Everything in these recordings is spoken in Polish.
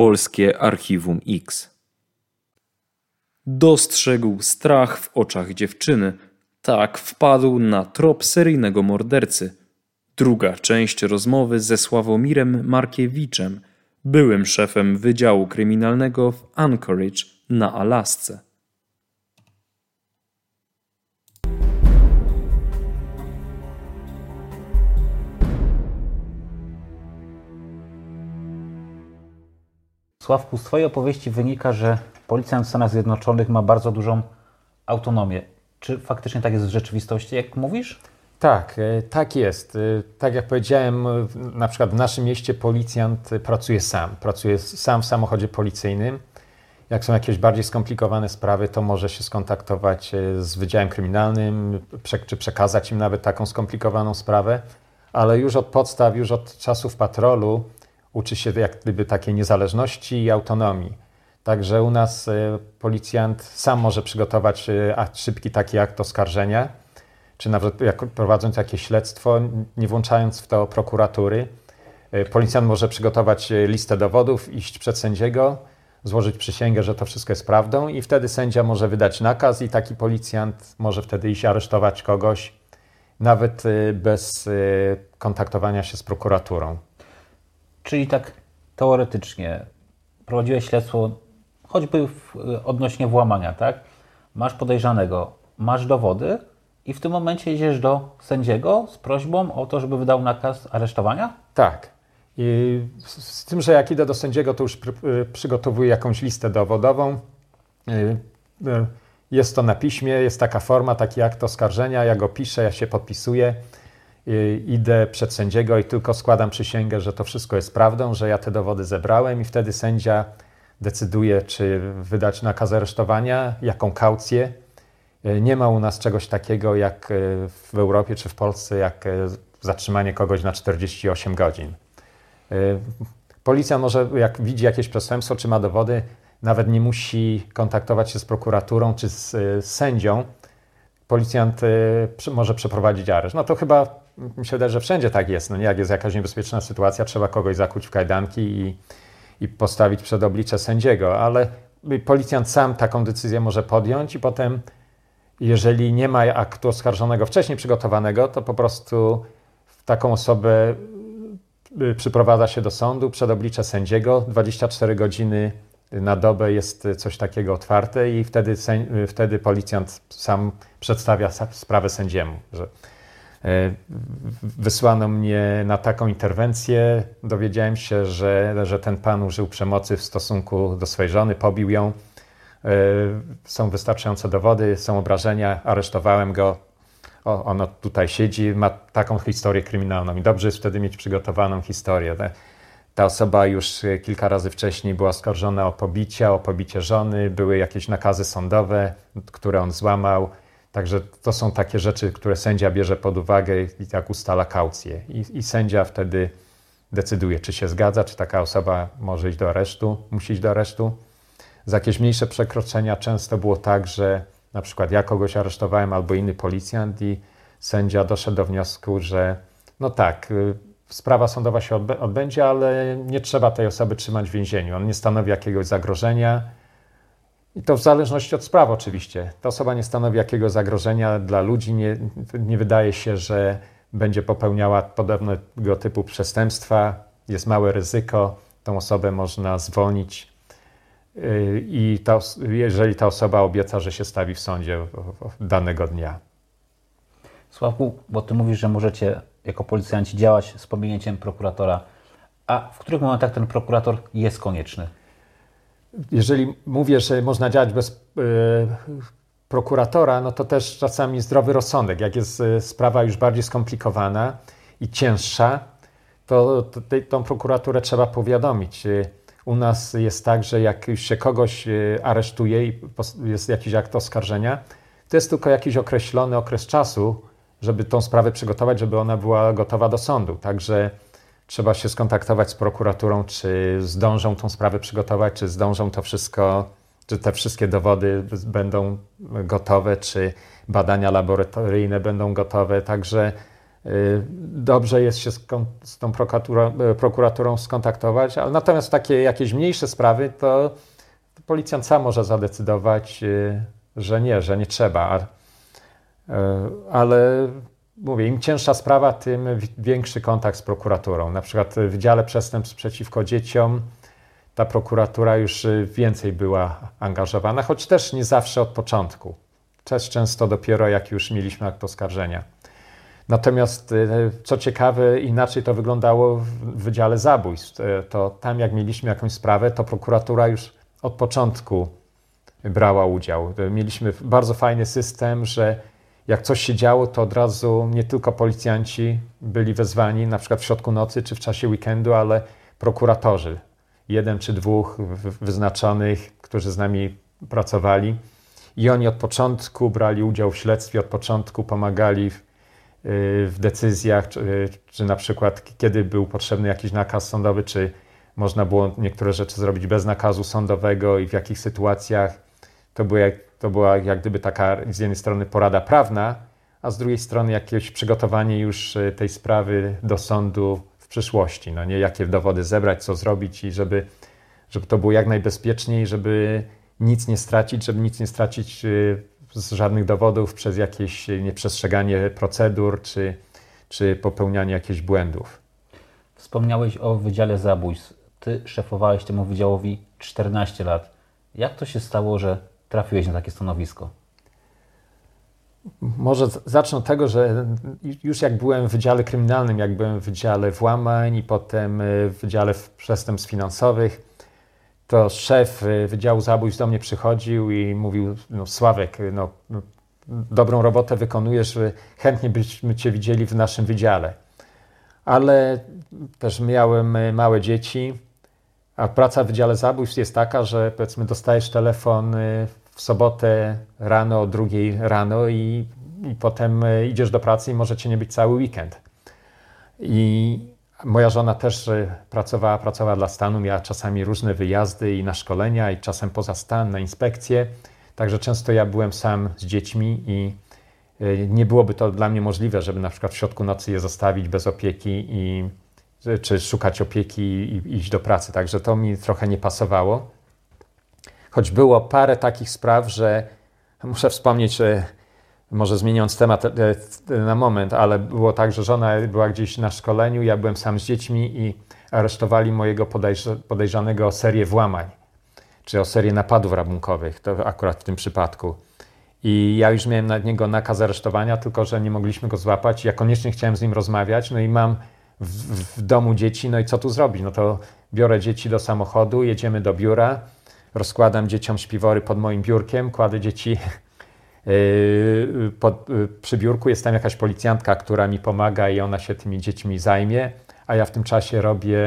Polskie Archiwum X. Dostrzegł strach w oczach dziewczyny. Tak wpadł na trop seryjnego mordercy. Druga część rozmowy ze Sławomirem Markiewiczem, byłym szefem Wydziału Kryminalnego w Anchorage na Alasce. Sławku, z Twojej opowieści wynika, że policjant w Stanach Zjednoczonych ma bardzo dużą autonomię. Czy faktycznie tak jest w rzeczywistości, jak mówisz? Tak, e, tak jest. E, tak jak powiedziałem, e, na przykład w naszym mieście policjant pracuje sam. Pracuje sam w samochodzie policyjnym. Jak są jakieś bardziej skomplikowane sprawy, to może się skontaktować z Wydziałem Kryminalnym, czy przekazać im nawet taką skomplikowaną sprawę. Ale już od podstaw, już od czasów patrolu uczy się jak gdyby takiej niezależności i autonomii. Także u nas policjant sam może przygotować szybki taki akt oskarżenia czy nawet prowadząc jakieś śledztwo, nie włączając w to prokuratury, e, policjant może przygotować e, listę dowodów, iść przed sędziego, złożyć przysięgę, że to wszystko jest prawdą i wtedy sędzia może wydać nakaz i taki policjant może wtedy iść aresztować kogoś, nawet e, bez kontaktowania się z prokuraturą. Czyli tak teoretycznie prowadziłeś śledztwo choćby w, odnośnie włamania, tak? Masz podejrzanego, masz dowody, i w tym momencie idziesz do sędziego z prośbą o to, żeby wydał nakaz aresztowania? Tak. I z tym, że jak idę do sędziego, to już y, przygotowuję jakąś listę dowodową. Y, jest to na piśmie, jest taka forma, taki akt oskarżenia. Ja go piszę, ja się podpisuję. Idę przed sędziego i tylko składam przysięgę, że to wszystko jest prawdą, że ja te dowody zebrałem, i wtedy sędzia decyduje, czy wydać nakaz aresztowania, jaką kaucję E, nie ma u nas czegoś takiego jak e, w Europie czy w Polsce, jak zatrzymanie kogoś na 48 godzin. Policja może, jak widzi jakieś przestępstwo czy ma dowody, nawet nie musi kontaktować się z prokuraturą czy z sędzią. Policjant może przeprowadzić areszt. No to chyba wydaje, że wszędzie tak jest. No nie, jak jest jakaś niebezpieczna sytuacja, trzeba kogoś zakuć w kajdanki i, i postawić przed oblicze sędziego, ale policjant sam taką decyzję może podjąć i potem jeżeli nie ma aktu oskarżonego wcześniej przygotowanego, to po prostu taką osobę y, przyprowadza się do sądu przed oblicze sędziego. 24 godziny na dobę jest coś takiego otwarte i wtedy, y, wtedy policjant sam przedstawia sprawę sędziemu, że y, wysłano mnie na taką interwencję. Dowiedziałem się, że, że ten pan użył przemocy w stosunku do swojej żony, pobił ją E, są wystarczające dowody, są obrażenia, aresztowałem go, o, ono tutaj siedzi, ma taką historię kryminalną i dobrze jest wtedy mieć przygotowaną historię. Ta osoba już kilka razy wcześniej była oskarżona o pobicie, o pobicie żony, były jakieś nakazy sądowe, które on złamał. Także to są takie rzeczy, które sędzia bierze pod uwagę i tak ustala kaucję. I, I, sędzia wtedy decyduje, czy się zgadza, czy taka osoba może iść do aresztu, musi iść do aresztu. Za jakieś mniejsze przekroczenia często było tak, że na przykład ja kogoś aresztowałem albo inny policjant i sędzia doszedł do wniosku, że no tak, y, sprawa sądowa się odbędzie, ale nie trzeba tej osoby trzymać w więzieniu. On nie stanowi jakiegoś zagrożenia. I to w zależności od sprawy oczywiście. Ta osoba nie stanowi jakiegoś zagrożenia dla ludzi, nie, nie wydaje się, że będzie popełniała podobnego typu przestępstwa, jest małe ryzyko, tą osobę można zwolnić i ta, jeżeli ta osoba obieca, że się stawi w sądzie danego dnia. Sławku, bo ty mówisz, że możecie jako policjanci działać z pominięciem prokuratora, a w których momentach ten prokurator jest konieczny? Jeżeli mówię, że można działać bez yy, prokuratora, no to też czasami zdrowy rozsądek. Jak jest e, sprawa już bardziej skomplikowana i cięższa, to, to tą prokuraturę trzeba powiadomić. U nas jest tak, że jak się kogoś aresztuje i jest jakiś akt oskarżenia, to jest tylko jakiś określony okres czasu, żeby tą sprawę przygotować, żeby ona była gotowa do sądu. Także trzeba się skontaktować z prokuraturą, czy zdążą tą sprawę przygotować, czy zdążą to wszystko, czy te wszystkie dowody będą gotowe, czy badania laboratoryjne będą gotowe. Także dobrze jest się z, tą prokuraturą, prokuraturą skontaktować, ale natomiast takie jakieś mniejsze sprawy to policjant sam może zadecydować, że nie, że nie trzeba. Ale mówię, im cięższa sprawa, tym większy kontakt z prokuraturą. Na przykład w dziale przestępstw przeciwko dzieciom ta prokuratura już więcej była angażowana, choć też nie zawsze od początku. Też często dopiero jak już mieliśmy akt oskarżenia. Natomiast e, co ciekawe, inaczej to wyglądało w Wydziale Zabójstw. E, to tam jak mieliśmy jakąś sprawę, to prokuratura już od początku brała udział. Mieliśmy bardzo fajny system, że jak coś się działo, to od razu nie tylko policjanci byli wezwani, na przykład w środku nocy czy w czasie weekendu, ale prokuratorzy. Jeden czy dwóch wyznaczonych, którzy z nami pracowali. I oni od początku brali udział w śledztwie, od początku pomagali w, y, w decyzjach, czy, czy na przykład kiedy był potrzebny jakiś nakaz sądowy, czy można było niektóre rzeczy zrobić bez nakazu sądowego i w jakich sytuacjach. To, jak, to była jak gdyby taka z jednej strony porada prawna, a z drugiej strony jakieś przygotowanie już y, tej sprawy do sądu w przyszłości. No nie, jakie dowody zebrać, co zrobić i żeby, żeby to było jak najbezpieczniej, żeby nic nie stracić, żeby nic nie stracić y, z żadnych dowodów przez jakieś nieprzestrzeganie procedur czy, czy popełnianie jakichś błędów. Wspomniałeś o Wydziale Zabójstw. Ty szefowałeś temu wydziałowi 14 lat. Jak to się stało, że trafiłeś na takie stanowisko? Może zacznę od tego, że już jak byłem w Wydziale Kryminalnym, jak byłem w Wydziale Włamań i potem w Wydziale Przestępstw Finansowych, to szef y, Wydziału Zabójstw do mnie przychodził i mówił, no Sławek, y, no, dobrą robotę wykonujesz, chętnie byśmy Cię widzieli w naszym wydziale. Ale też miałem y, małe dzieci, a praca w Wydziale Zabójstw jest taka, że powiedzmy dostajesz telefon w sobotę rano o drugiej rano i, i potem idziesz do pracy i możecie nie być cały weekend. I Moja żona też pracowała, pracowała dla stanu, miała czasami różne wyjazdy i na szkolenia, i czasem poza stan, na inspekcje. Także często ja byłem sam z dziećmi i e, nie byłoby to dla mnie możliwe, żeby na przykład w środku nocy je zostawić bez opieki i czy szukać opieki i iść do pracy. Także to mi trochę nie pasowało. Choć było parę takich spraw, że muszę wspomnieć, że może zmieniając temat e, na moment, ale było tak, że żona była gdzieś na szkoleniu, ja byłem sam z dziećmi i aresztowali mojego podejrzanego o serię włamań, czy o serię napadów rabunkowych, to akurat w tym przypadku. I ja już miałem na niego nakaz aresztowania, tylko że nie mogliśmy go złapać. Ja koniecznie chciałem z nim rozmawiać, no i mam w, w domu dzieci, no i co tu zrobić? No to biorę dzieci do samochodu, jedziemy do biura, rozkładam dzieciom śpiwory pod moim biurkiem, kładę dzieci Yy, pod, yy, przy biurku jest tam jakaś policjantka, która mi pomaga i ona się tymi dziećmi zajmie, a ja w tym czasie robię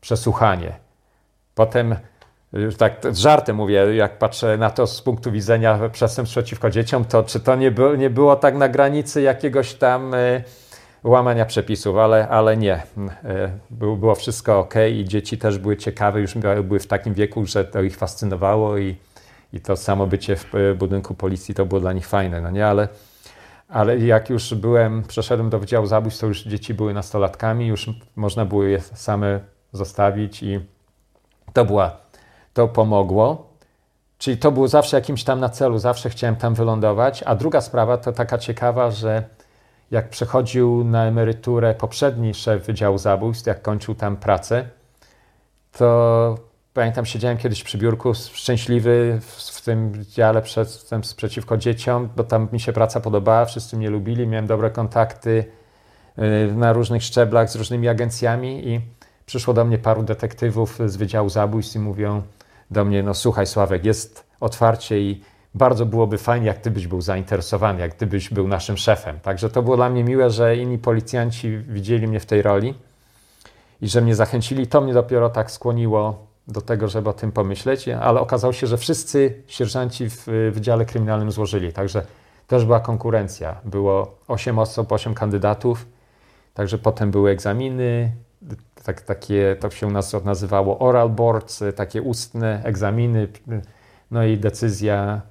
przesłuchanie. Potem, yy, tak z żartem mówię, jak patrzę na to z punktu widzenia przestępstw przeciwko dzieciom, to czy to nie, było, nie było tak na granicy jakiegoś tam łamania przepisów, ale, ale nie. Było wszystko ok i dzieci też były ciekawe, już były w takim wieku, że to ich fascynowało i i to samo bycie w e, budynku policji to było dla nich fajne, no nie, ale, ale jak już byłem, przeszedłem do Wydziału Zabójstw, to już dzieci były nastolatkami, już można było je same zostawić i to była, to pomogło. Czyli to było zawsze jakimś tam na celu, zawsze chciałem tam wylądować. A druga sprawa to taka ciekawa, że jak przechodził na emeryturę poprzedni szef Wydziału Zabójstw, jak kończył tam pracę, to Pamiętam, siedziałem kiedyś przy biurku, szczęśliwy w, tym dziale przestępstw przeciwko dzieciom, bo tam mi się praca podobała, wszyscy mnie lubili, miałem dobre kontakty y, na różnych szczeblach z różnymi agencjami i przyszło do mnie paru detektywów z Wydziału Zabójstw i mówią do mnie, no słuchaj Sławek, jest otwarcie i bardzo byłoby fajnie, jak był zainteresowany, jak był naszym szefem. Także to było dla mnie miłe, że inni policjanci widzieli mnie w tej roli i że mnie zachęcili. To mnie dopiero tak skłoniło do tego, żeby o tym pomyśleć, ale okazało się, że wszyscy sierżanci w Wydziale Kryminalnym złożyli, także też była konkurencja. Było 8 osób, 8 kandydatów, także potem były egzaminy, tak, takie, to się nazywało oral boards, takie ustne egzaminy, no i decyzja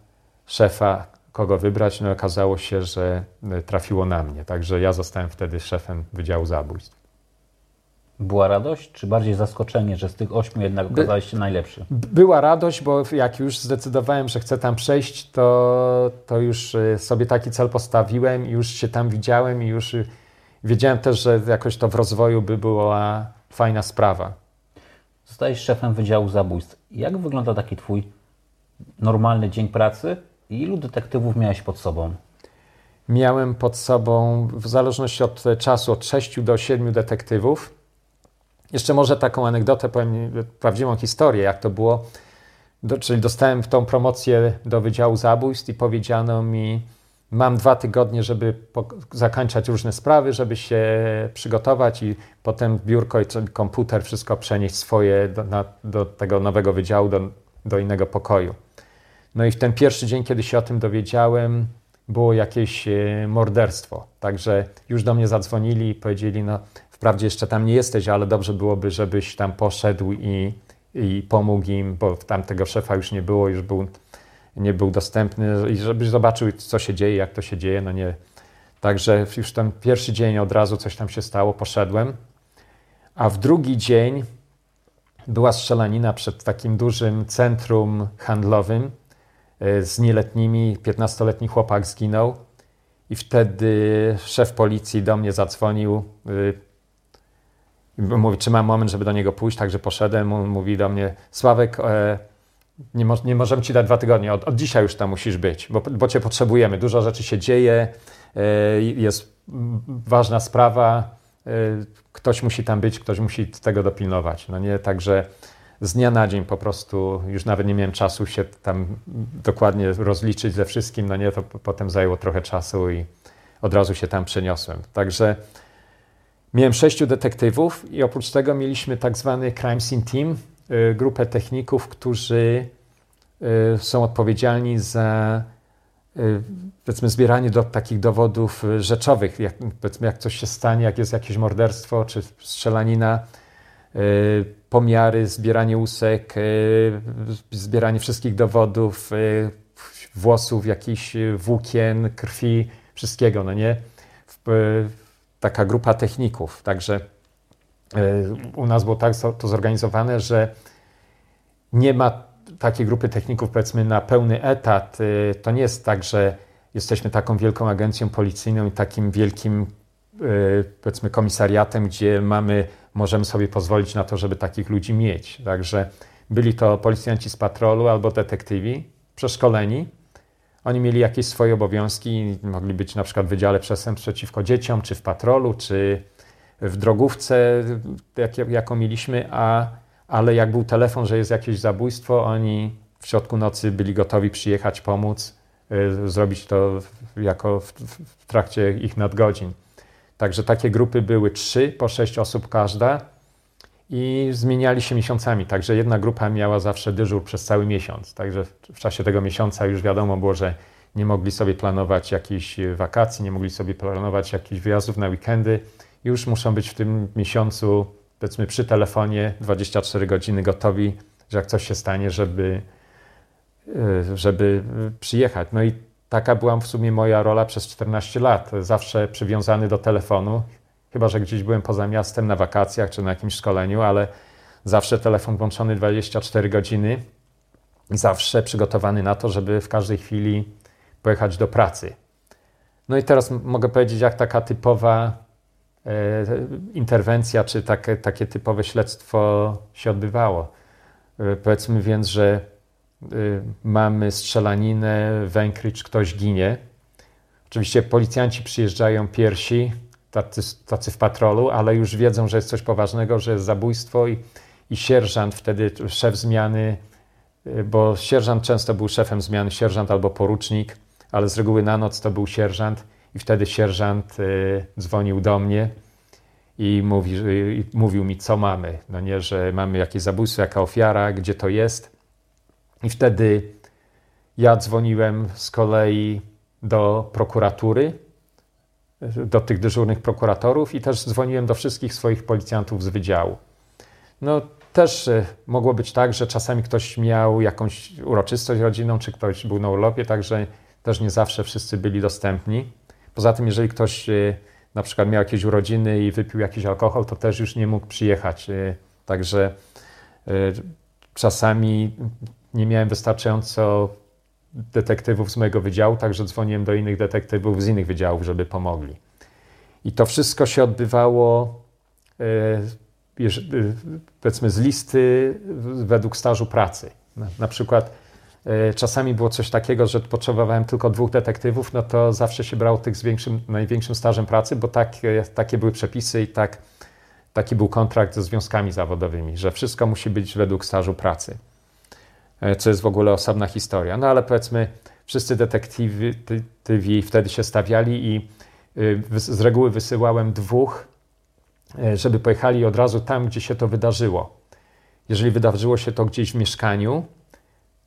szefa kogo wybrać. No okazało się, że trafiło na mnie. Także ja zostałem wtedy szefem Wydziału Zabójstw. Była radość, czy bardziej zaskoczenie, że z tych ośmiu jednak okazałeś się najlepszy? Była radość, bo jak już zdecydowałem, że chcę tam przejść, to, to już y, sobie taki cel postawiłem, już się tam widziałem i już y, wiedziałem też, że jakoś to w rozwoju by była fajna sprawa. Zostajesz szefem Wydziału Zabójstw. Jak wygląda taki twój normalny dzień pracy ilu detektywów miałeś pod sobą? Miałem pod sobą, w zależności od czasu, od 6 do 7 detektywów. Jeszcze może taką anegdotę, powiem prawdziwą historię, jak to było. Do, czyli dostałem w tą promocję do Wydziału Zabójstw i powiedziano mi, mam dwa tygodnie, żeby zakończać różne sprawy, żeby się przygotować i potem biurko i komputer, wszystko przenieść swoje do, na, do tego nowego wydziału, do, do innego pokoju. No i w ten pierwszy dzień, kiedy się o tym dowiedziałem, było jakieś e, morderstwo. Także już do mnie zadzwonili i powiedzieli, no Wprawdzie jeszcze tam nie jesteś, ale dobrze byłoby, żebyś tam poszedł i, i pomógł im, bo tam tego szefa już nie było, już był, nie był dostępny i żebyś zobaczył, co się dzieje, jak to się dzieje. No nie. Także już ten pierwszy dzień od razu coś tam się stało, poszedłem. A w drugi dzień była strzelanina przed takim dużym centrum handlowym z nieletnimi. 15-letni chłopak zginął. I wtedy szef policji do mnie zadzwonił. Y, Mówi, czy mam moment, żeby do niego pójść, także poszedłem. On mówi do mnie, Sławek, e, nie, mo nie, możemy ci dać dwa tygodnie, od, od dzisiaj już tam musisz być, bo, bo cię potrzebujemy. Dużo rzeczy się dzieje, e, jest ważna sprawa, e, ktoś musi tam być, ktoś musi tego dopilnować. No nie, także z dnia na dzień po prostu już nawet nie miałem czasu się tam dokładnie rozliczyć ze wszystkim, no nie, to potem zajęło trochę czasu i od razu się tam przeniosłem. Także Miałem sześciu detektywów i oprócz tego mieliśmy tak zwany Crime Scene Team, y, grupę techników, którzy y, są odpowiedzialni za y, powiedzmy zbieranie do takich dowodów rzeczowych, jak, powiedzmy jak coś się stanie, jak jest jakieś morderstwo czy strzelanina, pomiary, zbieranie łusek, zbieranie wszystkich dowodów, włosów, jakichś włókien, krwi, wszystkiego, no nie? taka grupa techników. Także e, u nas było tak to zorganizowane, że nie ma takiej grupy techników, powiedzmy, na pełny etat. E, to nie jest tak, że jesteśmy taką wielką agencją policyjną i takim wielkim, e, powiedzmy, komisariatem, gdzie mamy, możemy sobie pozwolić na to, żeby takich ludzi mieć. Także byli to policjanci z patrolu albo detektywi przeszkoleni, oni mieli jakieś swoje obowiązki, mogli być na przykład w Wydziale Przestępstw Przeciwko Dzieciom, czy w patrolu, czy w drogówce, jak, jaką mieliśmy, a, ale jak był telefon, że jest jakieś zabójstwo, oni w środku nocy byli gotowi przyjechać, pomóc, y, zrobić to jako w, w trakcie ich nadgodzin. Także takie grupy były trzy, po sześć osób każda i zmieniali się miesiącami. Także jedna grupa miała zawsze dyżur przez cały miesiąc. Także w czasie tego miesiąca już wiadomo było, że nie mogli sobie planować jakichś wakacji, nie mogli sobie planować jakichś wyjazdów na weekendy. Już muszą być w tym miesiącu, powiedzmy, przy telefonie 24 godziny gotowi, że jak coś się stanie, żeby, e, żeby przyjechać. No i taka była w sumie moja rola przez 14 lat. Zawsze przywiązany do telefonu chyba że gdzieś byłem poza miastem na wakacjach czy na jakimś szkoleniu, ale zawsze telefon włączony 24 godziny, zawsze przygotowany na to, żeby w każdej chwili pojechać do pracy. No i teraz mogę powiedzieć, jak taka typowa e, interwencja, czy takie, takie typowe śledztwo się odbywało. E, powiedzmy więc, że mamy strzelaninę, wękrycz, ktoś ginie. Oczywiście policjanci przyjeżdżają pierwsi, tacy, tacy w patrolu, ale już wiedzą, że jest coś poważnego, że jest zabójstwo i, i sierżant, wtedy szef zmiany, y, bo sierżant często był szefem zmiany, sierżant albo porucznik, ale z reguły na noc to był sierżant i wtedy sierżant y, dzwonił do mnie i, mówi, y, mówił mi, co mamy. No nie, że mamy jakieś zabójstwo, jaka ofiara, gdzie to jest. I wtedy ja dzwoniłem z kolei do prokuratury do tych dyżurnych prokuratorów i też dzwoniłem do wszystkich swoich policjantów z wydziału. No też e, mogło być tak, że czasami ktoś miał jakąś uroczystość rodzinną, czy ktoś był na urlopie, także też nie zawsze wszyscy byli dostępni. Poza tym, jeżeli ktoś y, na przykład miał jakieś urodziny i wypił jakiś alkohol, to też już nie mógł przyjechać. Y, także czasami nie miałem wystarczająco detektywów z mojego wydziału, także dzwoniłem do innych detektywów z innych wydziałów, żeby pomogli. I to wszystko się odbywało powiedzmy z listy według stażu pracy. Na przykład E, czasami było coś takiego, że potrzebowałem tylko dwóch detektywów, no to zawsze się brało tych z większym, największym stażem pracy, bo tak, takie były przepisy i tak, taki był kontrakt ze związkami zawodowymi, że wszystko musi być według stażu pracy, e, co jest w ogóle osobna historia. No ale powiedzmy, wszyscy detektywi wtedy się stawiali i e, z reguły wysyłałem dwóch, żeby pojechali od razu tam, gdzie się to wydarzyło. Jeżeli wydarzyło się to gdzieś w mieszkaniu,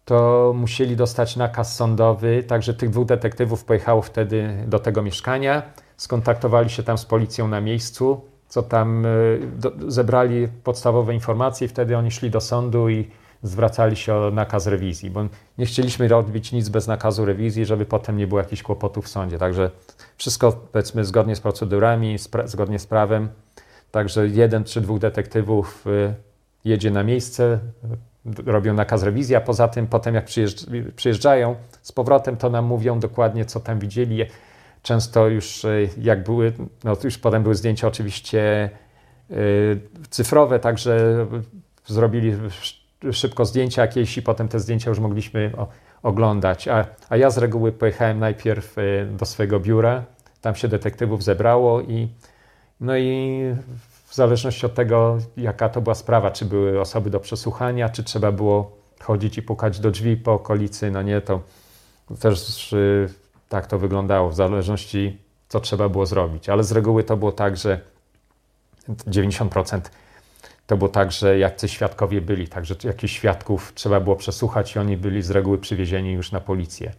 to musieli dostać nakaz sądowy, także tych dwóch detektywów pojechało wtedy do tego mieszkania, skontaktowali się tam z policją na miejscu, co tam e, do, zebrali podstawowe informacje i wtedy oni szli do sądu i zwracali się o nakaz rewizji, bo nie chcieliśmy robić nic bez nakazu rewizji, żeby potem nie było jakichś kłopotów w sądzie. Także wszystko powiedzmy zgodnie z procedurami, zgodnie z prawem. Także jeden czy dwóch detektywów e, jedzie na miejsce, robią nakaz rewizji, a poza tym potem jak przyjeżdżają z powrotem, to nam mówią dokładnie, co tam widzieli. Często już e, jak były, no już potem były zdjęcia oczywiście cyfrowe, także zrobili szybko zdjęcia jakieś i potem te zdjęcia już mogliśmy oglądać. A, a ja z reguły pojechałem najpierw e, do swojego biura, tam się detektywów zebrało i no i w zależności od tego, jaka to była sprawa, czy były osoby do przesłuchania, czy trzeba było chodzić i pukać do drzwi po okolicy, no nie, to też y, tak to wyglądało, w zależności co trzeba było zrobić. Ale z reguły to było tak, że 90% to było tak, że jacyś świadkowie byli, także jakichś świadków trzeba było przesłuchać i oni byli z reguły przywiezieni już na policję.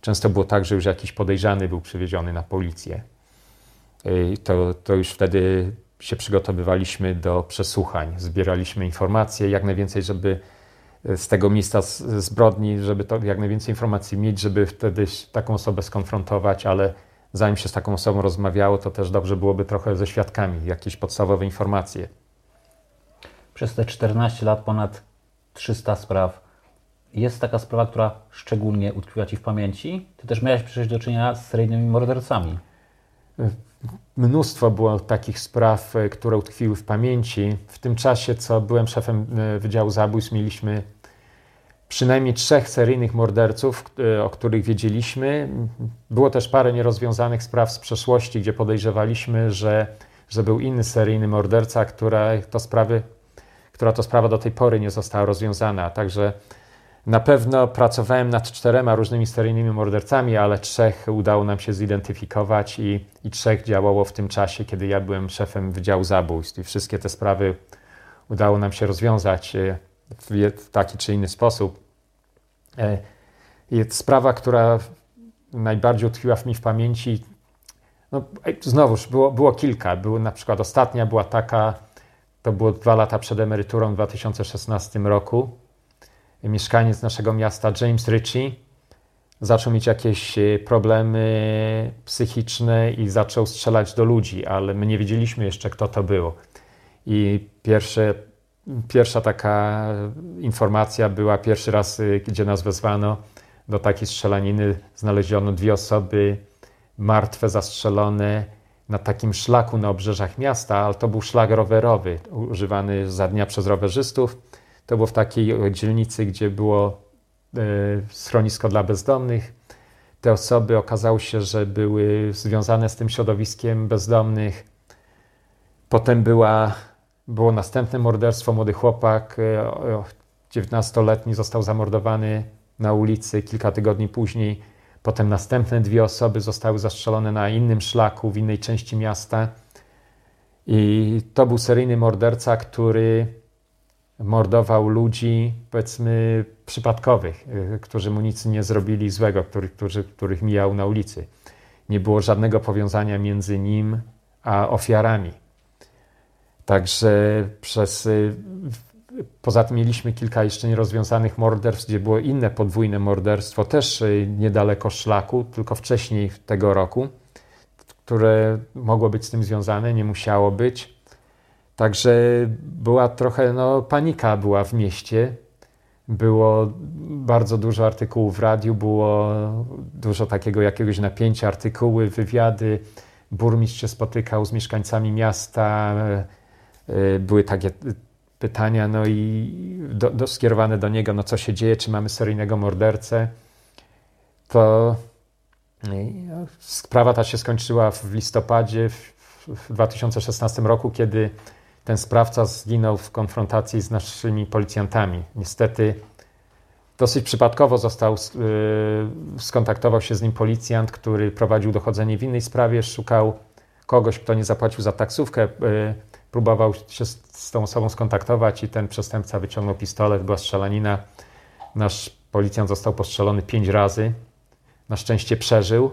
Często było tak, że już jakiś podejrzany był przywieziony na policję. I to, to już wtedy się przygotowywaliśmy do przesłuchań, zbieraliśmy informacje, jak najwięcej, żeby e, z tego miejsca zbrodni, żeby to jak najwięcej informacji mieć, żeby wtedy taką osobę skonfrontować, ale zanim się z taką osobą rozmawiało, to też dobrze byłoby trochę ze świadkami, jakieś podstawowe informacje. Przez te 14 lat ponad 300 spraw. Jest taka sprawa, która szczególnie utkwiła Ci w pamięci? Ty też miałeś przecież do czynienia z seryjnymi mordercami. Mnóstwo było takich spraw, e, które utkwiły w pamięci. W tym czasie, co byłem szefem e, Wydziału Zabójstw, mieliśmy przynajmniej trzech seryjnych morderców, e, o których wiedzieliśmy. Było też parę nierozwiązanych spraw z przeszłości, gdzie podejrzewaliśmy, że, że był inny seryjny morderca, która to, sprawy, która to sprawa do tej pory nie została rozwiązana. Także na pewno pracowałem nad czterema różnymi seryjnymi mordercami, ale trzech udało nam się zidentyfikować i, i trzech działało w tym czasie, kiedy ja byłem szefem Wydziału Zabójstw. I wszystkie te sprawy udało nam się rozwiązać e, w taki czy inny sposób. E, I sprawa, która najbardziej utkwiła mi w pamięci, no, znowuż było, było kilka. Było, na przykład ostatnia była taka, to było dwa lata przed emeryturą w 2016 roku mieszkaniec naszego miasta, James Ritchie, zaczął mieć jakieś e, problemy psychiczne i zaczął strzelać do ludzi, ale my nie wiedzieliśmy jeszcze, kto to był. I pierwsze, pierwsza taka informacja była pierwszy raz, e, gdzie nas wezwano do takiej strzelaniny. Znaleziono dwie osoby martwe, zastrzelone na takim szlaku na obrzeżach miasta, ale to był szlak rowerowy, używany za dnia przez rowerzystów to było w takiej dzielnicy, gdzie było e, schronisko dla bezdomnych. Te osoby okazało się, że były związane z tym środowiskiem bezdomnych. Potem była, było następne morderstwo. Młody chłopak, 19-letni, e, został zamordowany na ulicy kilka tygodni później. Potem następne dwie osoby zostały zastrzelone na innym szlaku w innej części miasta. I to był seryjny morderca, który mordował ludzi, powiedzmy, przypadkowych, y, którzy mu nic nie zrobili złego, których, którzy, których mijał na ulicy. Nie było żadnego powiązania między nim a ofiarami. Także przez y, Poza tym mieliśmy kilka jeszcze nierozwiązanych morderstw, gdzie było inne podwójne morderstwo, też niedaleko szlaku, tylko wcześniej tego roku, które mogło być z tym związane, nie musiało być. Także była trochę no, panika była w mieście. Było bardzo dużo artykułów w radiu, było dużo takiego jakiegoś napięcia, artykuły, wywiady. Burmistrz się spotykał z mieszkańcami miasta. E, e, były takie pytania no i do, do, skierowane do niego, no co się dzieje, czy mamy seryjnego mordercę. To no, sprawa ta się skończyła w listopadzie w 2016 roku, kiedy ten sprawca zginął w konfrontacji z naszymi policjantami. Niestety dosyć przypadkowo został, yy, skontaktował się z nim policjant, który prowadził dochodzenie w innej sprawie, szukał kogoś, kto nie zapłacił za taksówkę, yy, próbował się z, tą osobą skontaktować i ten przestępca wyciągnął pistolet, była strzelanina. Nasz policjant został postrzelony pięć razy. Na szczęście przeżył,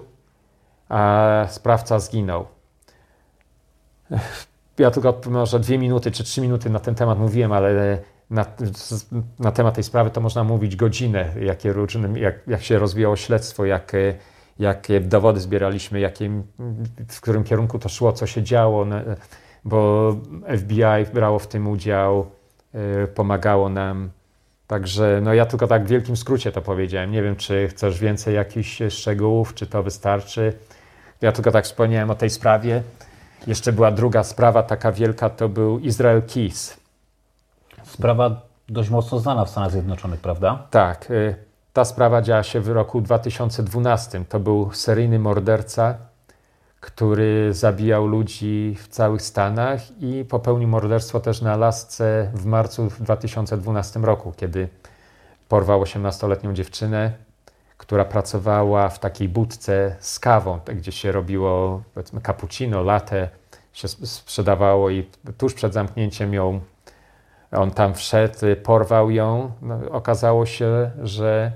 a sprawca zginął. Ja tylko może dwie minuty czy trzy minuty na ten temat mówiłem, ale na, na temat tej sprawy to można mówić godzinę, jakie różne, jak, jak się rozwijało śledztwo, jak, jakie dowody zbieraliśmy, jakie, w którym kierunku to szło, co się działo, bo FBI brało w tym udział, e, pomagało nam. Także no ja tylko tak w wielkim skrócie to powiedziałem. Nie wiem, czy chcesz więcej jakichś szczegółów, czy to wystarczy. Ja tylko tak wspomniałem o tej sprawie. Jeszcze była druga sprawa taka wielka, to był Israel Keys. Sprawa dość mocno znana w Stanach Zjednoczonych, prawda? Tak. Ta sprawa działa się w roku 2012. To był seryjny morderca, który zabijał ludzi w całych Stanach i popełnił morderstwo też na Alasce w marcu 2012 roku, kiedy porwał 18-letnią dziewczynę, która pracowała w takiej budce z kawą, gdzie się robiło powiedzmy cappuccino, latte się sprzedawało i tuż przed zamknięciem ją on tam wszedł, porwał ją. No, okazało się, że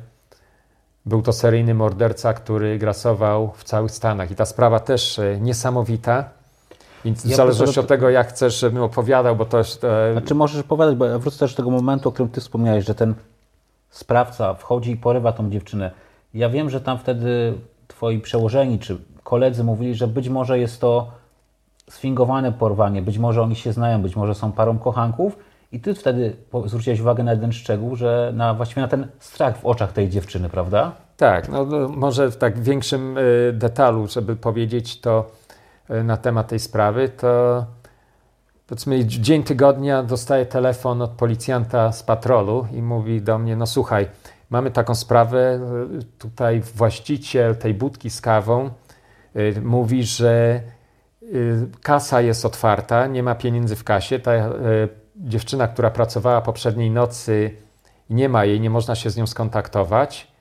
był to seryjny morderca, który grasował w całych Stanach. I ta sprawa też e, niesamowita. Więc ja w zależności od tego, jak chcesz, żebym opowiadał, bo to jest. E... Znaczy, możesz opowiadać, bo ja wrócę też do tego momentu, o którym Ty wspomniałeś, że ten sprawca wchodzi i porywa tą dziewczynę. Ja wiem, że tam wtedy Twoi przełożeni czy koledzy mówili, że być może jest to sfingowane porwanie, być może oni się znają, być może są parą kochanków i ty wtedy zwróciłeś uwagę na jeden szczegół, że na, właściwie na ten strach w oczach tej dziewczyny, prawda? Tak, no, no może w tak większym y, detalu, żeby powiedzieć to y, na temat tej sprawy, to powiedzmy dzień tygodnia dostaję telefon od policjanta z patrolu i mówi do mnie, no słuchaj, mamy taką sprawę, y, tutaj właściciel tej budki z kawą mówi, że kasa jest otwarta, nie ma pieniędzy w kasie, ta dziewczyna, która pracowała poprzedniej nocy, nie ma jej, nie można się z nią skontaktować.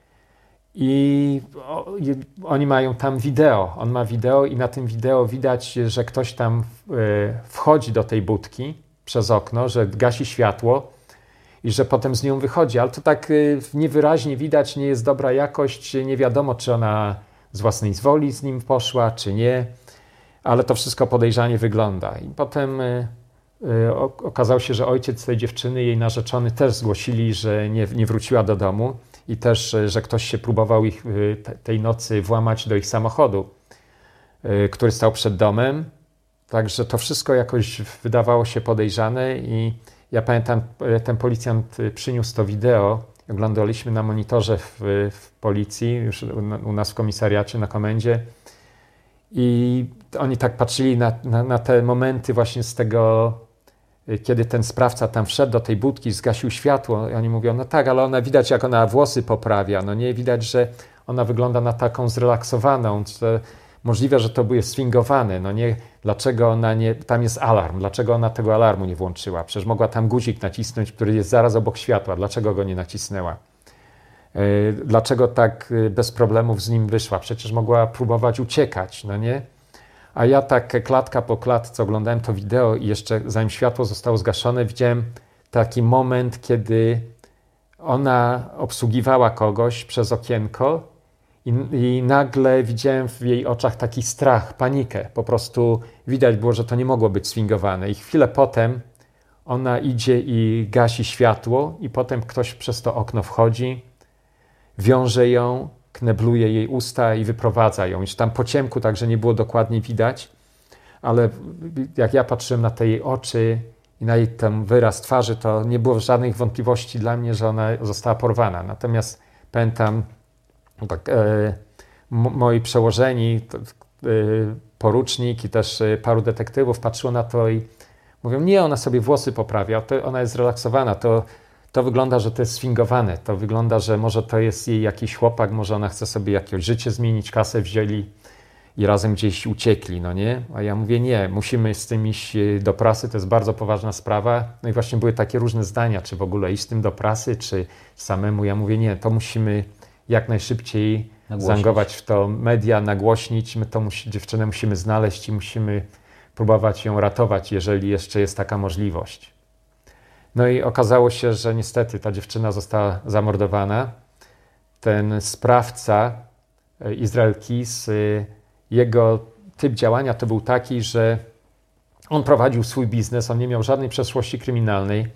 I oni mają tam wideo. On ma wideo, i na tym wideo widać, że ktoś tam e, wchodzi do tej budki przez okno, że gasi światło i że potem z nią wychodzi. Ale to tak e, niewyraźnie widać, nie jest dobra jakość. Nie wiadomo, czy ona z własnej woli z nim poszła, czy nie. Ale to wszystko podejrzanie wygląda. I potem e, okazało się, że ojciec tej dziewczyny, jej narzeczony też zgłosili, że nie, nie wróciła do domu i też, y, że ktoś się próbował ich y, tej nocy włamać do ich samochodu, który stał przed domem. Także to wszystko jakoś wydawało się podejrzane i ja pamiętam, ten policjant przyniósł to wideo, oglądaliśmy na monitorze w, w policji, już u nas w komisariacie, na komendzie i oni tak patrzyli na, na, na te momenty właśnie z tego Y, kiedy ten sprawca tam wszedł do tej budki, zgasił światło, i oni mówią, no tak, ale ona widać, jak ona włosy poprawia, no nie, widać, że ona wygląda na taką zrelaksowaną, że możliwe, że to był sfingowany, no nie, dlaczego ona nie, tam jest alarm, dlaczego ona tego alarmu nie włączyła, przecież mogła tam guzik nacisnąć, który jest zaraz obok światła, dlaczego go nie nacisnęła. Y, dlaczego tak y, bez problemów z nim wyszła? Przecież mogła próbować uciekać, no nie? A ja tak klatka po klatce oglądałem to wideo i jeszcze zanim światło zostało zgaszone, widziałem taki moment, kiedy ona obsługiwała kogoś przez okienko i, i, nagle widziałem w jej oczach taki strach, panikę. Po prostu widać było, że to nie mogło być swingowane. I chwilę potem ona idzie i gasi światło, i potem ktoś przez to okno wchodzi, wiąże ją, knebluje jej usta i wyprowadza ją. Już tam po ciemku, także nie było dokładnie widać, ale jak ja patrzyłem na te jej oczy i na jej ten wyraz twarzy, to nie było żadnych wątpliwości dla mnie, że ona została porwana. Natomiast pamiętam, tak, e, moi przełożeni, to, e, porucznik i też e, paru detektywów patrzyło na to i mówią, nie, ona sobie włosy poprawia, ona jest zrelaksowana, to, to wygląda, że to jest sfingowane, to wygląda, że może to jest jej jakiś chłopak, może ona chce sobie jakieś życie zmienić, kasę wzięli i razem gdzieś uciekli, no nie? A ja mówię, nie, musimy z tym iść e, do prasy, to jest bardzo poważna sprawa. No i właśnie były takie różne zdania, czy w ogóle iść z tym do prasy, czy samemu. Ja mówię, nie, to musimy jak najszybciej nagłośnić. w to media, nagłośnić. My musi, dziewczynę musimy znaleźć i musimy próbować ją ratować, jeżeli jeszcze jest taka możliwość. No i okazało się, że niestety ta dziewczyna została zamordowana. Ten sprawca, e, Izrael Kis, e, jego typ działania to był taki, że on prowadził swój biznes, on nie miał żadnej przeszłości kryminalnej.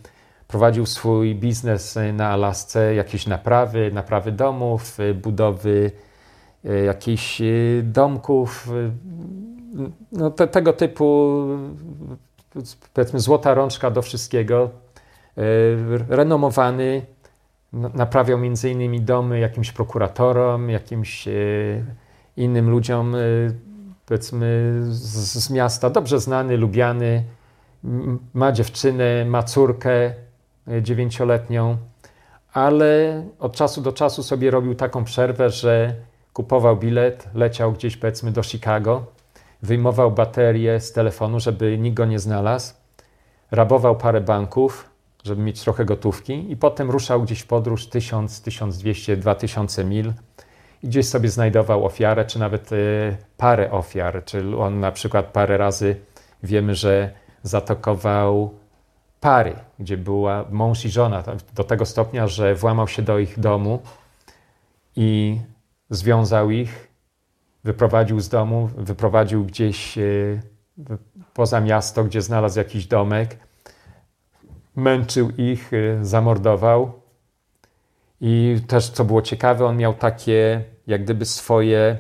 Prowadził swój biznes e, na Alasce, jakieś naprawy, naprawy domów, budowy jakichś domków, no, te, tego typu, powiedzmy, złota rączka do wszystkiego. E, renomowany, naprawiał między innymi domy jakimś prokuratorom, jakimś e, innym ludziom, e, powiedzmy, z, z miasta, dobrze znany, lubiany. Ma dziewczynę, ma córkę dziewięcioletnią, ale od czasu do czasu sobie robił taką przerwę, że kupował bilet, leciał gdzieś powiedzmy do Chicago. Wyjmował baterię z telefonu, żeby nikt go nie znalazł, rabował parę banków, żeby mieć trochę gotówki. I potem ruszał gdzieś w podróż 1000, 1200, 2000 mil. I gdzieś sobie znajdował ofiarę, czy nawet y, parę ofiar, czy on na przykład parę razy wiemy, że zatokował pary, gdzie była mąż i żona, do tego stopnia, że włamał się do ich domu i związał ich wyprowadził z domu, wyprowadził gdzieś e, poza miasto, gdzie znalazł jakiś domek, męczył ich, e, zamordował. I też, co było ciekawe, on miał takie, jak gdyby swoje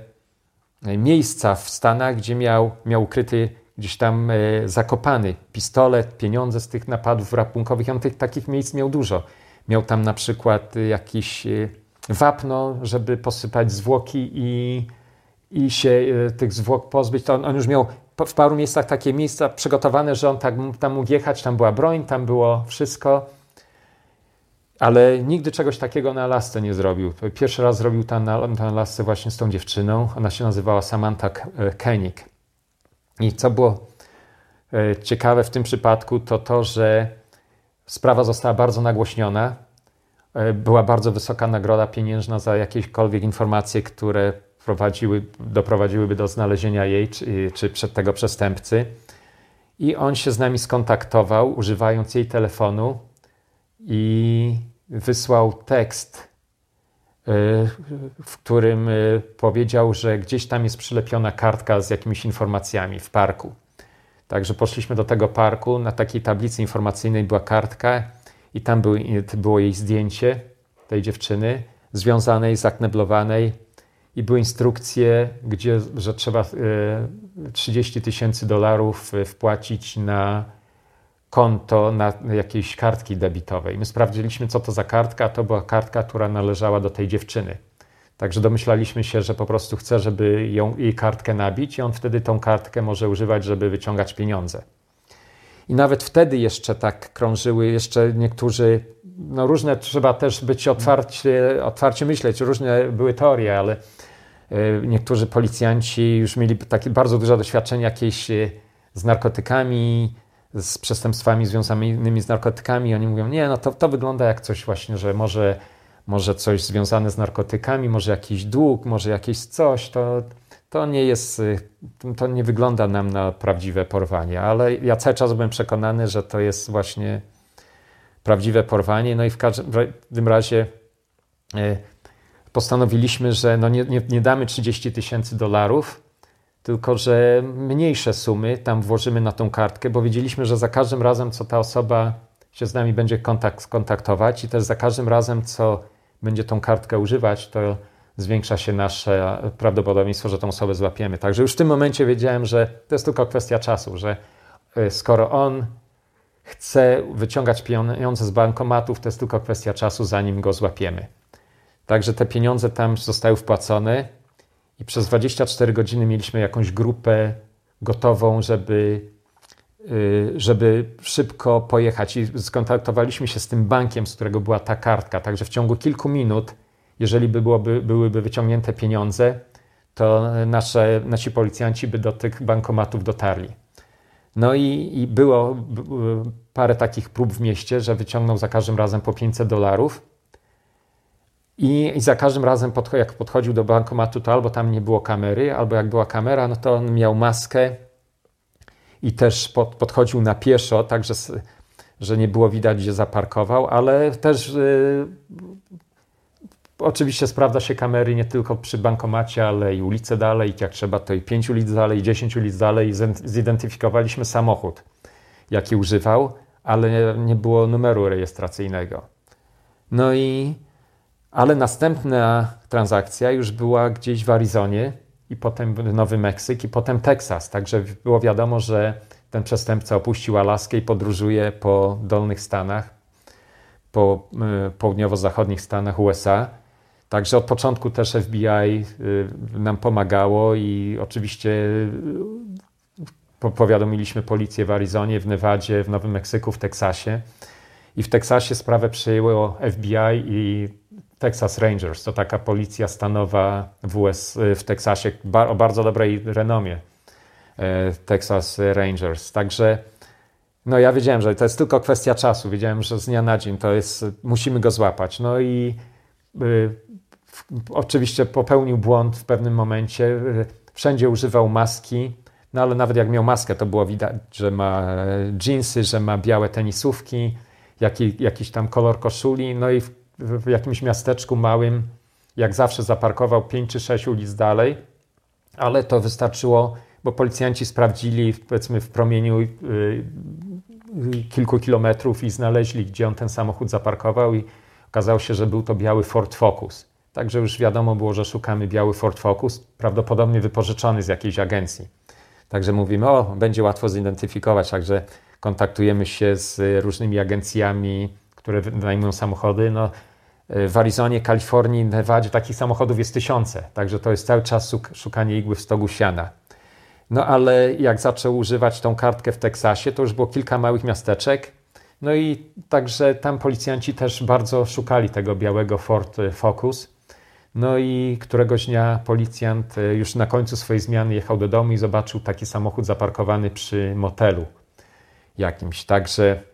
e, miejsca w Stanach, gdzie miał, miał ukryty gdzieś tam zakopany pistolet, pieniądze z tych napadów rabunkowych. On tych takich miejsc miał dużo. Miał tam na przykład jakieś wapno, żeby posypać zwłoki i i się e, tych zwłok pozbyć, to on, on już miał w paru miejscach takie miejsca przygotowane, że on tak, tam mógł jechać, tam była broń, tam było wszystko, ale nigdy czegoś takiego na Alasce nie zrobił. Pierwszy raz zrobił tam na, na Alasce właśnie z tą dziewczyną, ona się nazywała Samantha e, Koenig. I co było e, ciekawe w tym przypadku, to to, że sprawa została bardzo nagłośniona, była bardzo wysoka nagroda pieniężna za jakiekolwiek informacje, które prowadziły, doprowadziłyby do znalezienia jej czy, czy przed tego przestępcy. I on się z nami skontaktował, używając jej telefonu i wysłał tekst, y, w którym y, powiedział, że gdzieś tam jest przylepiona kartka z jakimiś informacjami w parku. Także poszliśmy do tego parku, na takiej tablicy informacyjnej była kartka i tam było jej zdjęcie tej dziewczyny związanej, zakneblowanej i były instrukcje, gdzie, że trzeba 30 e, tysięcy dolarów e, wpłacić na konto na jakiejś kartki debitowej. My sprawdziliśmy, co to za kartka, to była kartka, która należała do tej dziewczyny. Także domyślaliśmy się, że po prostu chce, żeby ją, jej kartkę nabić i on wtedy tą kartkę może używać, żeby wyciągać pieniądze. I nawet wtedy jeszcze tak krążyły, jeszcze niektórzy, no różne, trzeba też być otwarcie, otwarcie myśleć, różne były teorie, ale niektórzy policjanci już mieli takie bardzo duże doświadczenie jakieś e, z narkotykami, z przestępstwami związanymi z narkotykami. Oni mówią, nie, no to, to wygląda jak coś właśnie, że może, może coś związane z narkotykami, może jakiś dług, może jakieś coś. To, to nie jest, e, to nie wygląda nam na prawdziwe porwanie, ale ja cały czas byłem przekonany, że to jest właśnie prawdziwe porwanie. No i w każdym razie postanowiliśmy, że no nie, nie, nie damy 30 tysięcy dolarów, tylko że mniejsze sumy tam włożymy na tą kartkę, bo wiedzieliśmy, że za każdym razem, co ta osoba się z nami będzie kontakt, skontaktować i też za każdym razem, co będzie tą kartkę używać, to zwiększa się nasze prawdopodobieństwo, że tą osobę złapiemy. Także już w tym momencie wiedziałem, że to jest tylko kwestia czasu, że e, skoro on chce wyciągać pieniądze z bankomatów, to jest tylko kwestia czasu, zanim go złapiemy. Także te pieniądze tam zostały wpłacone i przez 24 godziny mieliśmy jakąś grupę gotową, żeby, y, żeby szybko pojechać. I skontaktowaliśmy się z tym bankiem, z którego była ta kartka. Także w ciągu kilku minut, jeżeli by byłoby, byłyby wyciągnięte pieniądze, to nasze, nasi policjanci by do tych bankomatów dotarli. No i, i było parę takich prób w mieście, że wyciągnął za każdym razem po 500 dolarów. I, I, za każdym razem, jak podchodził do bankomatu, to albo tam nie było kamery, albo jak była kamera, no to on miał maskę i też pod, podchodził na pieszo, tak że, nie było widać, gdzie zaparkował, ale też yy, oczywiście sprawdza się kamery nie tylko przy bankomacie, ale i ulicę dalej, jak trzeba, to i 5 ulic dalej, i 10 ulic dalej. Zidentyfikowaliśmy samochód, jaki używał, ale nie było numeru rejestracyjnego. No i ale następna transakcja już była gdzieś w Arizonie i potem Nowy Meksyk i potem Teksas. Także było wiadomo, że ten przestępca opuścił Alaskę i podróżuje po dolnych Stanach, po y, południowo-zachodnich Stanach USA. Także od początku też FBI y, nam pomagało i oczywiście y, powiadomiliśmy policję w Arizonie, w Nevadzie, w Nowym Meksyku, w Teksasie. I w Teksasie sprawę przejęło FBI i Texas Rangers. To taka policja stanowa w, US, w Teksasie o bardzo dobrej renomie. E, Texas Rangers. Także no ja wiedziałem, że to jest tylko kwestia czasu. Wiedziałem, że z dnia na dzień to jest, musimy go złapać. No i y, oczywiście popełnił błąd w pewnym momencie. Y, wszędzie używał maski, no ale nawet jak miał maskę, to było widać, że ma jeansy, że ma białe tenisówki, jaki, jakiś tam kolor koszuli. No i w w jakimś miasteczku małym, jak zawsze zaparkował 5 czy 6 ulic dalej, ale to wystarczyło, bo policjanci sprawdzili powiedzmy w promieniu y, y, kilku kilometrów i znaleźli, gdzie on ten samochód zaparkował i okazało się, że był to biały Ford Focus. Także już wiadomo było, że szukamy biały Ford Focus, prawdopodobnie wypożyczony z jakiejś agencji. Także mówimy, o, będzie łatwo zidentyfikować, także kontaktujemy się z różnymi agencjami, które wynajmują samochody. No, e, w Arizonie, Kalifornii, Nevadzie takich samochodów jest tysiące, także to jest cały czas szukanie igły w stogu siana. No ale jak zaczął używać tą kartkę w Teksasie, to już było kilka małych miasteczek. No i także tam policjanci też bardzo szukali tego białego Ford Focus. No i któregoś dnia policjant e, już na końcu swojej zmiany jechał do domu i zobaczył taki samochód zaparkowany przy motelu jakimś. Także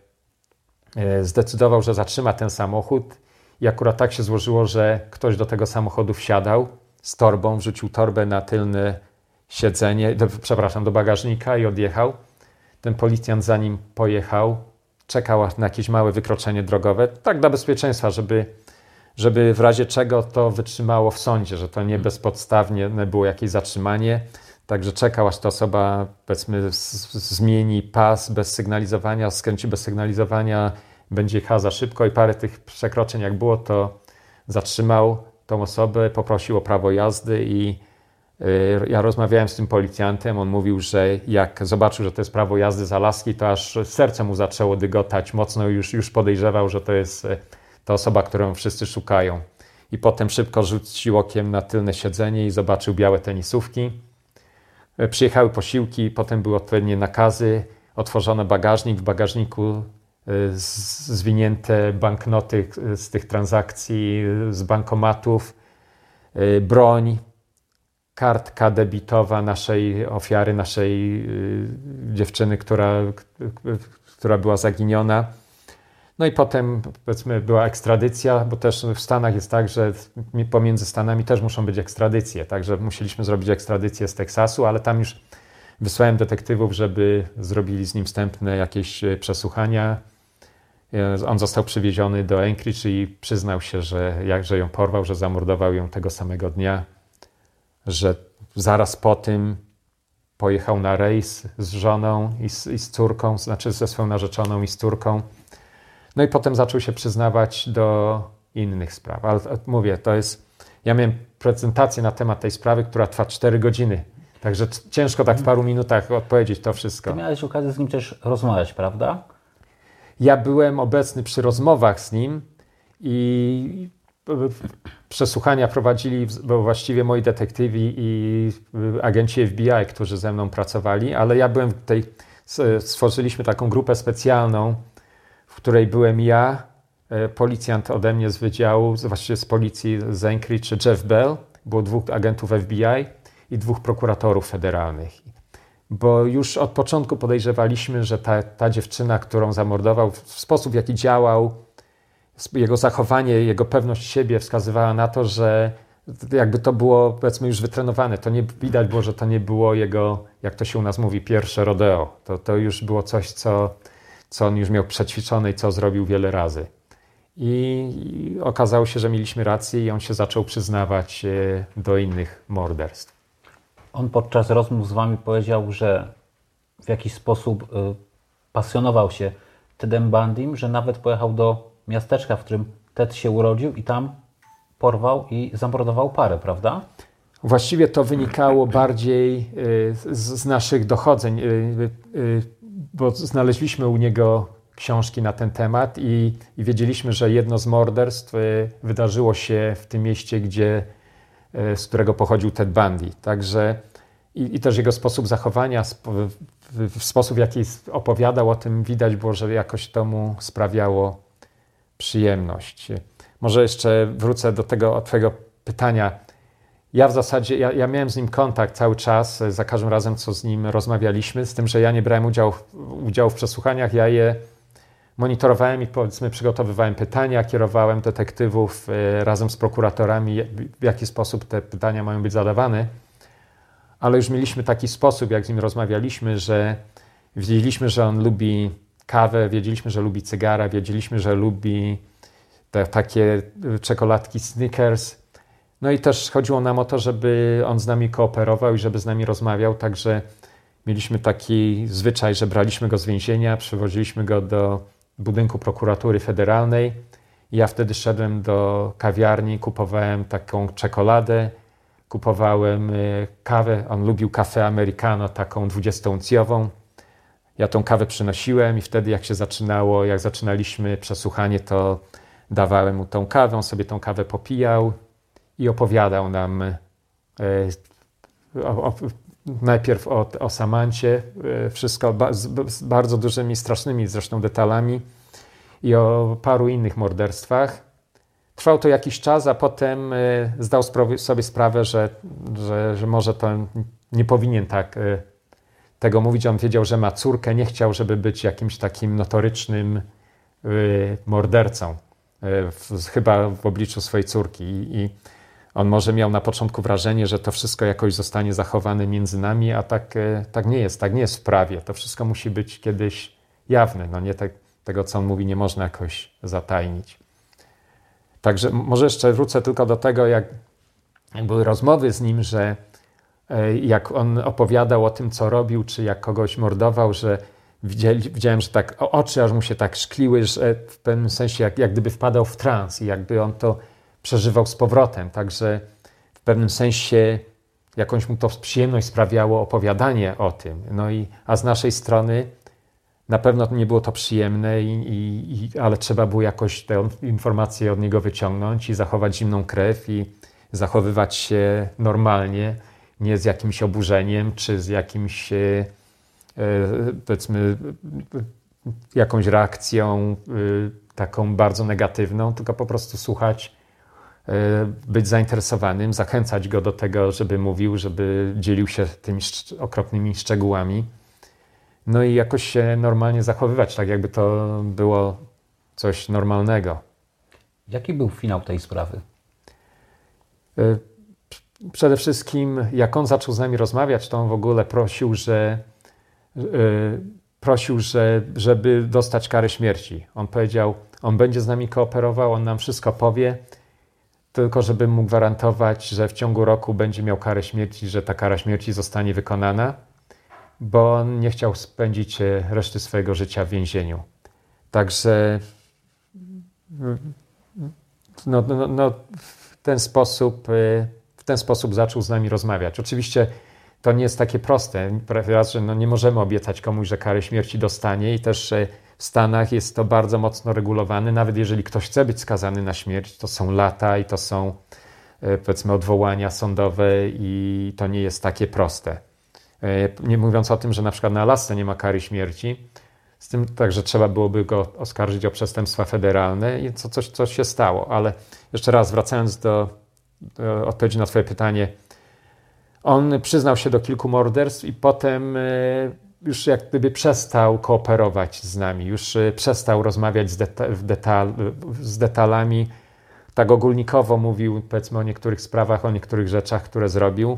zdecydował, że zatrzyma ten samochód i akurat tak się złożyło, że ktoś do tego samochodu wsiadał z torbą, wrzucił torbę na tylne siedzenie, do, przepraszam, do bagażnika i odjechał. Ten policjant za nim pojechał, czekał na jakieś małe wykroczenie drogowe, tak dla bezpieczeństwa, żeby, żeby w razie czego to wytrzymało w sądzie, że to nie bezpodstawnie było jakieś zatrzymanie. Także czekał, aż ta osoba, powiedzmy, zmieni pas bez sygnalizowania, skręci bez sygnalizowania, będzie jechała za szybko i parę tych przekroczeń jak było, to zatrzymał tą osobę, poprosił o prawo jazdy i y, ja rozmawiałem z tym policjantem, on mówił, że jak zobaczył, że to jest prawo jazdy z Alaski, to aż serce mu zaczęło dygotać. Mocno już, już podejrzewał, że to jest y, ta osoba, którą wszyscy szukają. I potem szybko rzucił okiem na tylne siedzenie i zobaczył białe tenisówki przyjechały posiłki, potem były odpowiednie nakazy, otworzono bagażnik, w bagażniku e, zwinięte banknoty e, z tych transakcji, z bankomatów, broń, kartka debitowa naszej ofiary, naszej dziewczyny, która, która była zaginiona. No i potem powiedzmy była ekstradycja, bo też w Stanach jest tak, że pomiędzy Stanami też muszą być ekstradycje, także musieliśmy zrobić ekstradycję z Teksasu, ale tam już wysłałem detektywów, żeby zrobili z nim wstępne jakieś e, przesłuchania. E, on został przywieziony do Anchorage i przyznał się, że jakże ją porwał, że zamordował ją tego samego dnia, że zaraz po tym pojechał na rejs z żoną i z, i z córką, znaczy ze swoją narzeczoną i z córką. No i potem zaczął się przyznawać do innych spraw. Ale mówię, to jest. Ja miałem prezentację na temat tej sprawy, która trwa 4 godziny. Także ciężko tak w paru minutach odpowiedzieć to wszystko. Ty miałeś okazję z nim też rozmawiać, prawda? Ja byłem obecny przy rozmowach z nim i przesłuchania prowadzili bo właściwie moi detektywi i agenci FBI, którzy ze mną pracowali, ale ja byłem tej, stworzyliśmy taką grupę specjalną, w której byłem ja, e, policjant ode mnie z wydziału, właściwie z policji z Anchorage, Jeff Bell, było dwóch agentów FBI i dwóch prokuratorów federalnych. Bo już od początku podejrzewaliśmy, że ta, ta dziewczyna, którą zamordował, w sposób, w jaki działał, jego zachowanie, jego pewność siebie wskazywała na to, że jakby to było powiedzmy już wytrenowane. To nie widać było, że to nie było jego, jak to się u nas mówi, pierwsze rodeo. To, to już było coś, co, co on już miał przećwiczone i co zrobił wiele razy. I, I okazało się, że mieliśmy rację i on się zaczął przyznawać e, do innych morderstw. On podczas rozmów z Wami powiedział, że w jakiś sposób y, pasjonował się Tedem Bandim, że nawet pojechał do miasteczka, w którym Ted się urodził i tam porwał i zamordował parę, prawda? Właściwie to wynikało bardziej y, z, z naszych dochodzeń, y, bo znaleźliśmy u niego książki na ten temat i, i wiedzieliśmy, że jedno z morderstw wydarzyło się w tym mieście, gdzie, z którego pochodził Ted Bundy. Także i, i też jego sposób zachowania, w, w, sposób, w jaki opowiadał o tym, widać było, że jakoś to mu sprawiało przyjemność. Może jeszcze wrócę do tego Twojego pytania. Ja w zasadzie, ja, ja, miałem z nim kontakt cały czas, za każdym razem, co z nim rozmawialiśmy, z tym, że ja nie brałem udziału, w przesłuchaniach, ja je monitorowałem i powiedzmy przygotowywałem pytania, kierowałem detektywów e, razem z prokuratorami, w jaki sposób te pytania mają być zadawane, ale już mieliśmy taki sposób, jak z nim rozmawialiśmy, że wiedzieliśmy, że on lubi kawę, wiedzieliśmy, że lubi cygara, wiedzieliśmy, że lubi te takie y, czekoladki Snickers. No i też chodziło nam o to, żeby on z nami kooperował i żeby z nami rozmawiał, także mieliśmy taki zwyczaj, że braliśmy go z więzienia, przywoziliśmy go do budynku prokuratury federalnej. Ja wtedy szedłem do kawiarni, kupowałem taką czekoladę, kupowałem y, kawę. On lubił kawę americano, taką 20-uncjową. Ja tą kawę przynosiłem i wtedy jak się zaczynało, jak zaczynaliśmy przesłuchanie, to dawałem mu tą kawę, on sobie tą kawę popijał i opowiadał nam e, o, o, najpierw o, o Samancie, e, wszystko ba, z, z, bardzo dużymi, strasznymi zresztą detalami i o paru innych morderstwach. Trwał to jakiś czas, a potem e, zdał sobie sprawę, że, że, że może to nie powinien tak tego mówić. On wiedział, że ma córkę, nie chciał, żeby być jakimś takim notorycznym mordercą, chyba w obliczu swojej córki. I, I, on może miał na początku wrażenie, że to wszystko jakoś zostanie zachowane między nami, a tak, y, tak nie jest, tak nie jest w prawie. To wszystko musi być kiedyś jawne. No nie tak, tego, co on mówi, nie można jakoś zatajnić. Także może jeszcze wrócę tylko do tego, jak, jak były rozmowy z nim, że E, jak on opowiadał o tym, co robił, czy jak kogoś mordował, że widziałem, że tak oczy aż mu się tak szkliły, że w pewnym sensie jak, jak gdyby wpadał w trans i jakby on to przeżywał z powrotem. Także w pewnym sensie jakąś mu to przyjemność sprawiało opowiadanie o tym. No i, a z naszej strony na pewno nie było to przyjemne, i, i, i, ale trzeba było jakoś te informacje od niego wyciągnąć i zachować zimną krew i zachowywać się normalnie nie z jakimś oburzeniem, czy z jakimś, e, e, powiedzmy, jakąś reakcją e, taką bardzo negatywną, tylko po prostu słuchać, być zainteresowanym, zachęcać go do tego, żeby mówił, żeby dzielił się tymi okropnymi szczegółami. No i jakoś się normalnie zachowywać, tak jakby to było coś normalnego. Jaki był finał tej sprawy? przede wszystkim, jak on zaczął z nami rozmawiać, to on w ogóle prosił, że yy, prosił, że, żeby dostać karę śmierci. On powiedział, on będzie z nami kooperował, on nam wszystko powie, tylko żeby mu gwarantować, że w ciągu roku będzie miał karę śmierci, że ta kara śmierci zostanie wykonana. bo on nie chciał spędzić e, reszty swojego życia w więzieniu. Także no, no, no, w ten sposób e, w ten sposób zaczął z nami rozmawiać. Oczywiście to nie jest takie proste. Raz, że no nie możemy obiecać komuś, że karę śmierci dostanie i też w Stanach jest to bardzo mocno regulowane. Nawet jeżeli ktoś chce być skazany na śmierć, to są lata i to są e, powiedzmy odwołania sądowe i to nie jest takie proste. E, nie mówiąc o tym, że na przykład na Alasce nie ma kary śmierci, z tym także trzeba byłoby go oskarżyć o przestępstwa federalne i co, coś, coś się stało. Ale jeszcze raz wracając do, do odpowiedzi na Twoje pytanie, on przyznał się do kilku morderstw i potem e, już jak gdyby przestał kooperować z nami, już e, przestał rozmawiać z, deta detal z detalami. Tak ogólnikowo mówił, powiedzmy, o niektórych sprawach, o niektórych rzeczach, które zrobił,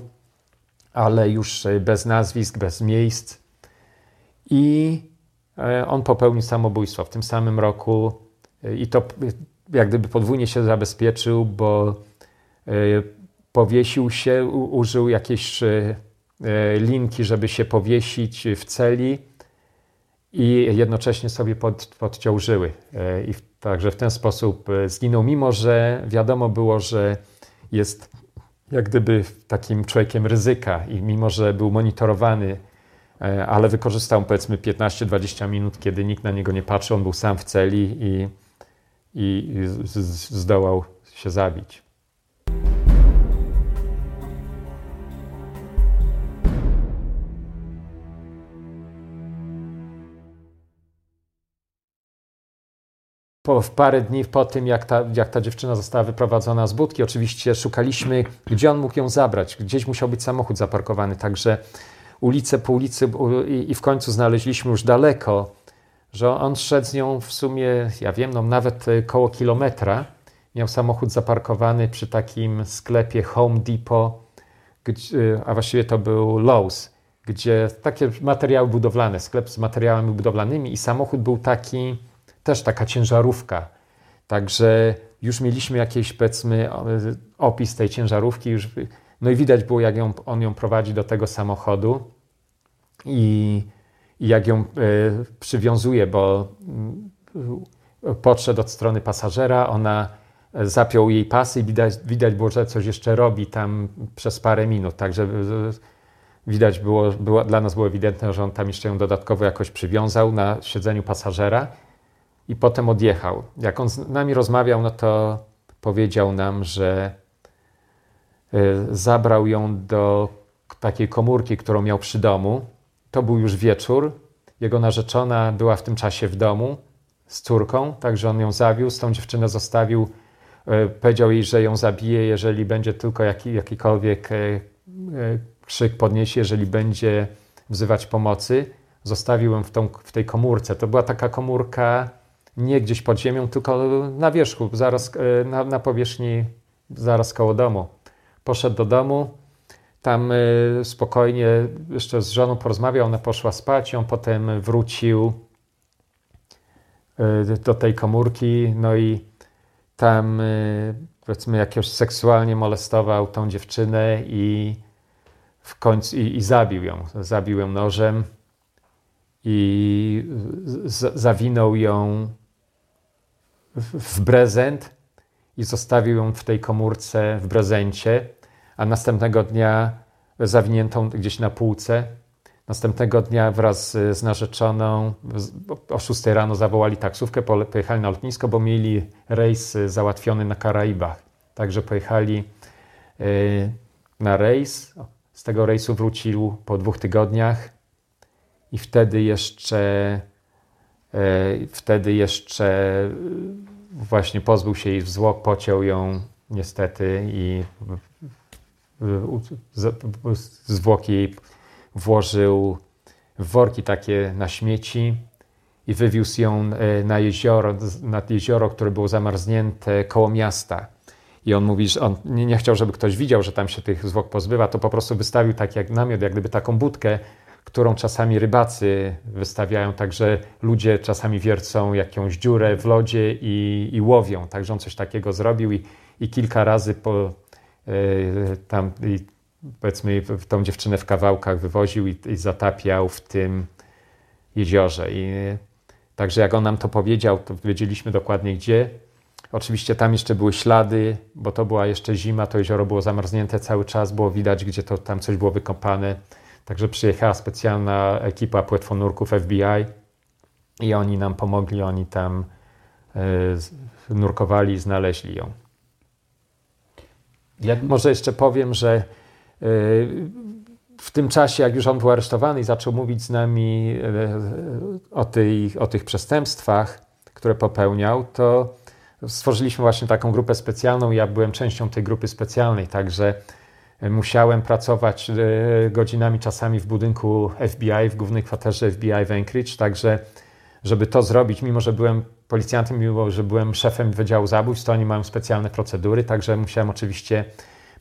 ale już e, bez nazwisk, bez miejsc. I on popełnił samobójstwo w tym samym roku i to jak gdyby podwójnie się zabezpieczył, bo powiesił się, użył jakiejś e, e, linki, żeby się powiesić w celi i jednocześnie sobie pod, podciął żyły. E, I także w ten sposób zginął, mimo że wiadomo było, że jest jak gdyby takim człowiekiem ryzyka i mimo, że był monitorowany, ale wykorzystał powiedzmy 15-20 minut, kiedy nikt na niego nie patrzył, on był sam w celi i, i zdołał się zabić. Po, w parę dni po tym, jak ta, jak ta dziewczyna została wyprowadzona z budki, oczywiście szukaliśmy, gdzie on mógł ją zabrać. Gdzieś musiał być samochód zaparkowany, także ulicę po ulicy i, i w końcu znaleźliśmy już daleko, że on szedł z nią w sumie, ja wiem, no nawet koło kilometra. Miał samochód zaparkowany przy takim sklepie Home Depot, gdzie, a właściwie to był Lowe's, gdzie takie materiały budowlane, sklep z materiałami budowlanymi i samochód był taki też taka ciężarówka. Także już mieliśmy jakiś, powiedzmy, opis tej ciężarówki. Już, no i widać było, jak ją, on ją prowadzi do tego samochodu i, i jak ją y, przywiązuje, bo y, podszedł od strony pasażera, ona zapiął jej pasy i widać, widać było, że coś jeszcze robi tam przez parę minut. Także widać było, było, dla nas było ewidentne, że on tam jeszcze ją dodatkowo jakoś przywiązał na siedzeniu pasażera i potem odjechał. Jak on z nami rozmawiał, no to powiedział nam, że e, zabrał ją do takiej komórki, którą miał przy domu. To był już wieczór. Jego narzeczona była w tym czasie w domu z córką, także on ją zawiózł. Tą dziewczynę zostawił. E, powiedział jej, że ją zabije, jeżeli będzie tylko jaki, jakikolwiek e, krzyk podniesie, jeżeli będzie wzywać pomocy. Zostawił ją w, tą, w tej komórce. To była taka komórka nie gdzieś pod ziemią, tylko na wierzchu, zaraz e, na, na powierzchni, zaraz koło domu. Poszedł do domu, tam e, spokojnie jeszcze z żoną porozmawiał, ona poszła spać, on potem wrócił e, do tej komórki, no i tam powiedzmy jakoś seksualnie molestował tą dziewczynę i w końcu i, i zabił ją. Zabił ją nożem i zawinął ją w prezent i zostawił ją w tej komórce w prezencie, a następnego dnia zawiniętą gdzieś na półce. Następnego dnia wraz z narzeczoną o 6 rano zawołali taksówkę, pojechali na lotnisko, bo mieli rejs załatwiony na Karaibach. Także pojechali y, na rejs. Z tego rejsu wrócił po dwóch tygodniach i wtedy jeszcze E, wtedy jeszcze właśnie pozbył się jej zwłok, pociął ją niestety i zwłoki jej włożył w worki takie na śmieci i wywiózł ją e, na jezioro, nad jezioro, które było zamarznięte koło miasta. I on mówi, że on nie chciał, żeby ktoś widział, że tam się tych zwłok pozbywa, to po prostu wystawił tak jak namiot, jak gdyby taką budkę, którą czasami rybacy wystawiają, także ludzie czasami wiercą jakąś dziurę w lodzie i, i łowią. Także on coś takiego zrobił i, i kilka razy po, y, tam, powiedzmy w- tą dziewczynę w kawałkach wywoził i, i zatapiał w tym jeziorze. I także jak on nam to powiedział, to wiedzieliśmy dokładnie gdzie. Oczywiście tam jeszcze były ślady, bo to była jeszcze zima, to jezioro było zamarznięte cały czas, było widać, gdzie to tam coś było wykopane. Także przyjechała specjalna ekipa płetwonurków FBI i oni nam pomogli, oni tam z- nurkowali i znaleźli ją. Jak, Może jeszcze powiem, że e, w tym czasie, jak już on był aresztowany i zaczął mówić z nami e, o, tej, o tych przestępstwach, które popełniał, to stworzyliśmy właśnie taką grupę specjalną. Ja byłem częścią tej grupy specjalnej, także musiałem pracować e, godzinami czasami w budynku FBI, w głównej kwaterze FBI w Anchorage, także żeby to zrobić, mimo że byłem policjantem, mimo że byłem szefem Wydziału Zabójstw, to oni mają specjalne procedury, także musiałem oczywiście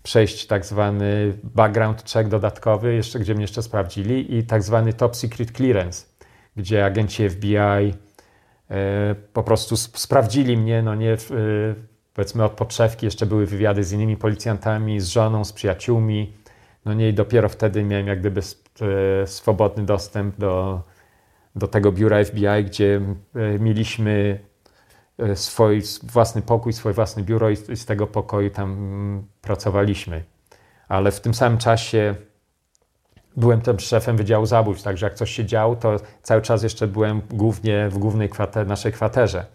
przejść tak zwany background check dodatkowy, jeszcze, gdzie mnie jeszcze sprawdzili i tak zwany top secret clearance, gdzie agenci FBI e, po prostu sp- sprawdzili mnie, no nie, e, powiedzmy od podszewki, jeszcze były wywiady z innymi policjantami, z żoną, z przyjaciółmi, no nie i dopiero wtedy miałem jak gdyby e, swobodny dostęp do, do tego biura FBI, gdzie e, mieliśmy e, swój własny pokój, swoje własne biuro i z- tego pokoju tam mm, pracowaliśmy. Ale w tym samym czasie byłem też szefem Wydziału Zabójstw, także jak coś się działo, to cały czas jeszcze byłem głównie w głównej kwater, naszej kwaterze.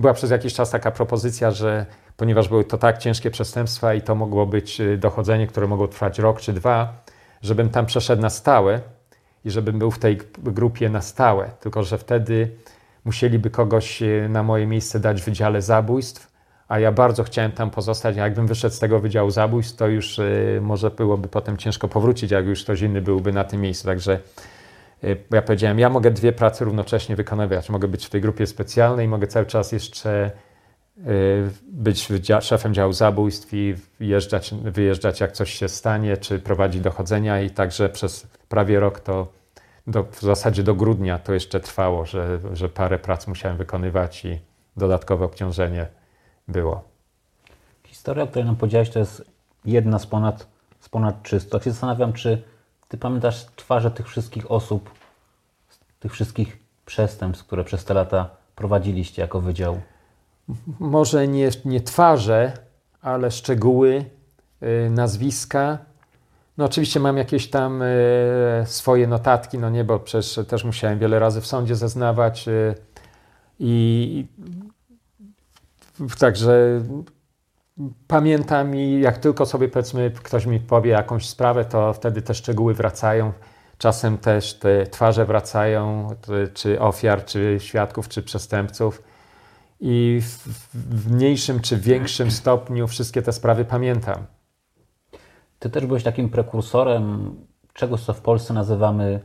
Była przez jakiś czas taka propozycja, że ponieważ były to tak ciężkie przestępstwa i to mogło być y, dochodzenie, które mogło trwać rok czy dwa, żebym tam przeszedł na stałe i żebym był w tej grupie na stałe. Tylko, że wtedy musieliby kogoś y, na moje miejsce dać w Wydziale Zabójstw, a ja bardzo chciałem tam pozostać. Jakbym wyszedł z tego Wydziału Zabójstw, to już y, może byłoby potem ciężko powrócić, jak już ktoś inny byłby na tym miejscu. Także ja powiedziałem, ja mogę dwie prace równocześnie wykonywać. Mogę być w tej grupie specjalnej, mogę cały czas jeszcze y, być szefem działu zabójstw i wjeżdżać, wyjeżdżać jak coś się stanie, czy prowadzić dochodzenia i także przez prawie rok to do, w zasadzie do grudnia to jeszcze trwało, że, że parę prac musiałem wykonywać i dodatkowe obciążenie było. Historia, o której nam powiedziałeś, to jest jedna z ponad, z ponad 300. Tak się zastanawiam, czy ty pamiętasz twarze tych wszystkich osób, tych wszystkich przestępstw, które przez te lata prowadziliście jako wydział? Może nie, nie twarze, ale szczegóły, y, nazwiska. No oczywiście mam jakieś tam y, swoje notatki, no nie, bo przecież też musiałem wiele razy w sądzie zeznawać y, i i- także pamiętam i jak tylko sobie powiedzmy ktoś mi powie jakąś sprawę, to wtedy te szczegóły wracają. Czasem też te twarze wracają, czy ofiar, czy świadków, czy przestępców. I w mniejszym czy większym stopniu wszystkie te sprawy pamiętam. Ty też byłeś takim prekursorem czegoś, co w Polsce nazywamy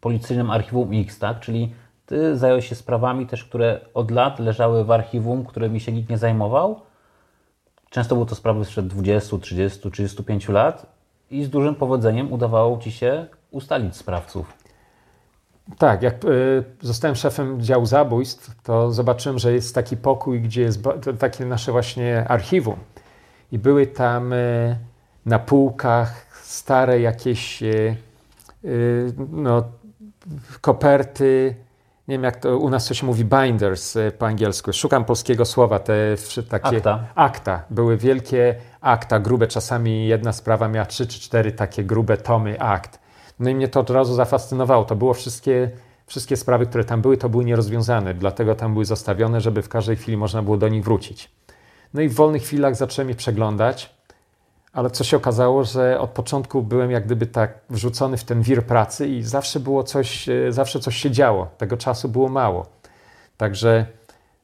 policyjnym archiwum X, tak? Czyli ty zająłeś się sprawami też, które od lat leżały w archiwum, którymi się nikt nie zajmował. Często były to sprawy sprzed 20, 30, 35 lat i z dużym powodzeniem udawało ci się ustalić sprawców. Tak, jak y, zostałem szefem działu zabójstw, to zobaczyłem, że jest taki pokój, gdzie jest takie nasze właśnie archiwum. I były tam y, na półkach stare jakieś y, no, koperty. Nie wiem, jak to u nas się mówi binders y, po angielsku. Szukam polskiego słowa. Te takie Akta. akta. Były wielkie akta, grube. Czasami jedna sprawa miała trzy czy cztery takie grube tomy akt. No i mnie to od razu zafascynowało. To było wszystkie, wszystkie sprawy, które tam były, to były nierozwiązane. Dlatego tam były zostawione, żeby w każdej chwili można było do nich wrócić. No i w wolnych chwilach zacząłem je przeglądać, ale co się okazało, że od początku byłem jak gdyby tak wrzucony w ten wir pracy i zawsze było coś, e, zawsze coś się działo. Tego czasu było mało. Także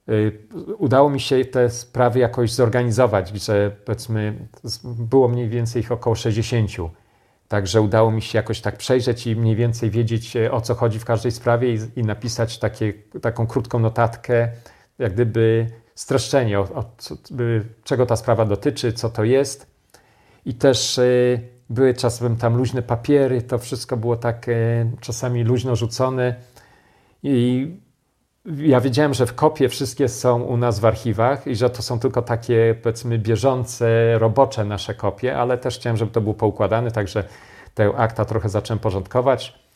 y, udało mi się te sprawy jakoś zorganizować, że powiedzmy było mniej więcej ich około 60. Także udało mi się jakoś tak przejrzeć i mniej więcej wiedzieć e, o co chodzi w każdej sprawie i, i napisać takie, taką krótką notatkę, jak gdyby streszczenie, o, o co, y, czego ta sprawa dotyczy, co to jest. I też y, były czasem tam luźne papiery, to wszystko było tak e, czasami luźno rzucone. I ja wiedziałem, że w kopie wszystkie są u nas w archiwach i że to są tylko takie, powiedzmy, bieżące, robocze nasze kopie, ale też chciałem, żeby to było poukładane, także te akta trochę zacząłem porządkować.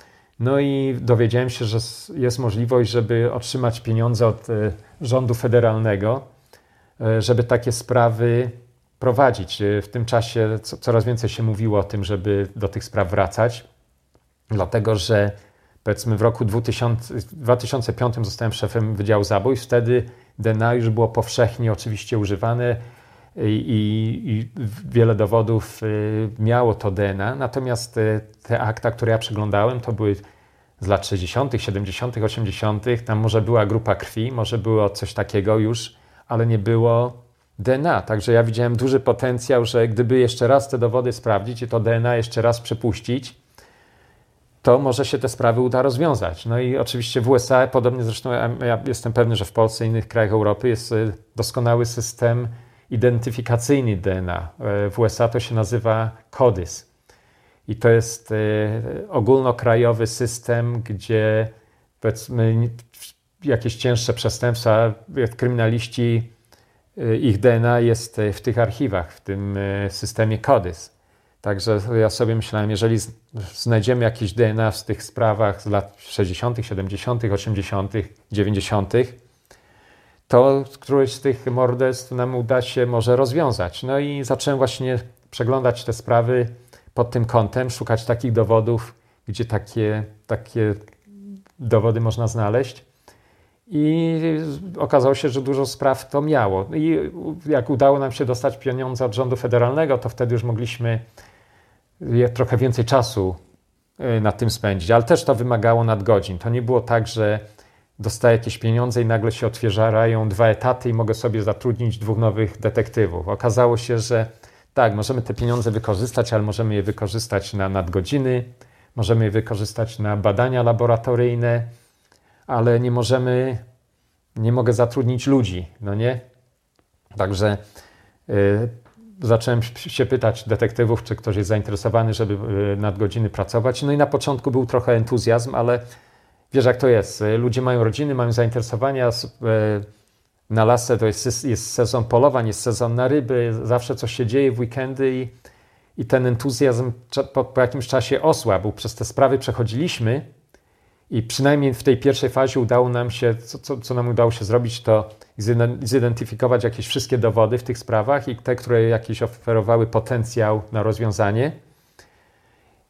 No i dowiedziałem się, że jest możliwość, żeby otrzymać pieniądze od e, rządu federalnego, e, żeby takie sprawy prowadzić. E, w tym czasie coraz więcej się mówiło o tym, żeby do tych spraw wracać, dlatego że powiedzmy w roku 2000, 2005 zostałem szefem Wydziału Zabójstw, wtedy DNA już było powszechnie oczywiście używane i, i, i wiele dowodów y, miało to DNA, natomiast y, te akta, które ja przeglądałem, to były z lat 60., 70., 80., tam może była grupa krwi, może było coś takiego już, ale nie było DNA. Także ja widziałem duży potencjał, że gdyby jeszcze raz te dowody sprawdzić i to DNA jeszcze raz przepuścić, to może się te sprawy uda rozwiązać. No i oczywiście w USA, podobnie zresztą ja jestem pewny, że w Polsce i innych krajach Europy jest y, doskonały system identyfikacyjny DNA. E, w USA to się nazywa CODIS. I to jest y, ogólnokrajowy system, gdzie powiedzmy jakieś cięższe przestępstwa, kryminaliści, y, ich DNA jest w tych archiwach, w tym systemie CODIS. Także ja sobie myślałem, jeżeli znajdziemy jakieś DNA w tych sprawach z lat 60., 70., 80., 90., to któreś z tych morderstw nam uda się może rozwiązać. No i zacząłem właśnie przeglądać te sprawy pod tym kątem, szukać takich dowodów, gdzie takie, takie dowody można znaleźć. I okazało się, że dużo spraw to miało. I jak udało nam się dostać pieniądze od rządu federalnego, to wtedy już mogliśmy trochę więcej czasu y, nad tym spędzić, ale też to wymagało nadgodzin. To nie było tak, że dostaję jakieś pieniądze i nagle się otwierają dwa etaty i mogę sobie zatrudnić dwóch nowych detektywów. Okazało się, że tak, możemy te pieniądze wykorzystać, ale możemy je wykorzystać na nadgodziny, możemy je wykorzystać na badania laboratoryjne, ale nie możemy, nie mogę zatrudnić ludzi, no nie? Także y, zacząłem się pytać detektywów, czy ktoś jest zainteresowany, żeby e, nadgodziny pracować. No i na początku był trochę entuzjazm, ale wiesz jak to jest. E, ludzie mają rodziny, mają zainteresowania. E, na lasce to jest, jest sezon polowań, jest sezon na ryby, zawsze coś się dzieje w weekendy i, i ten entuzjazm po, po jakimś czasie osłabł. Przez te sprawy przechodziliśmy i przynajmniej w tej pierwszej fazie udało nam się, co, co, co nam udało się zrobić, to zidentyfikować jakieś wszystkie dowody w tych sprawach i te, które jakieś oferowały potencjał na rozwiązanie,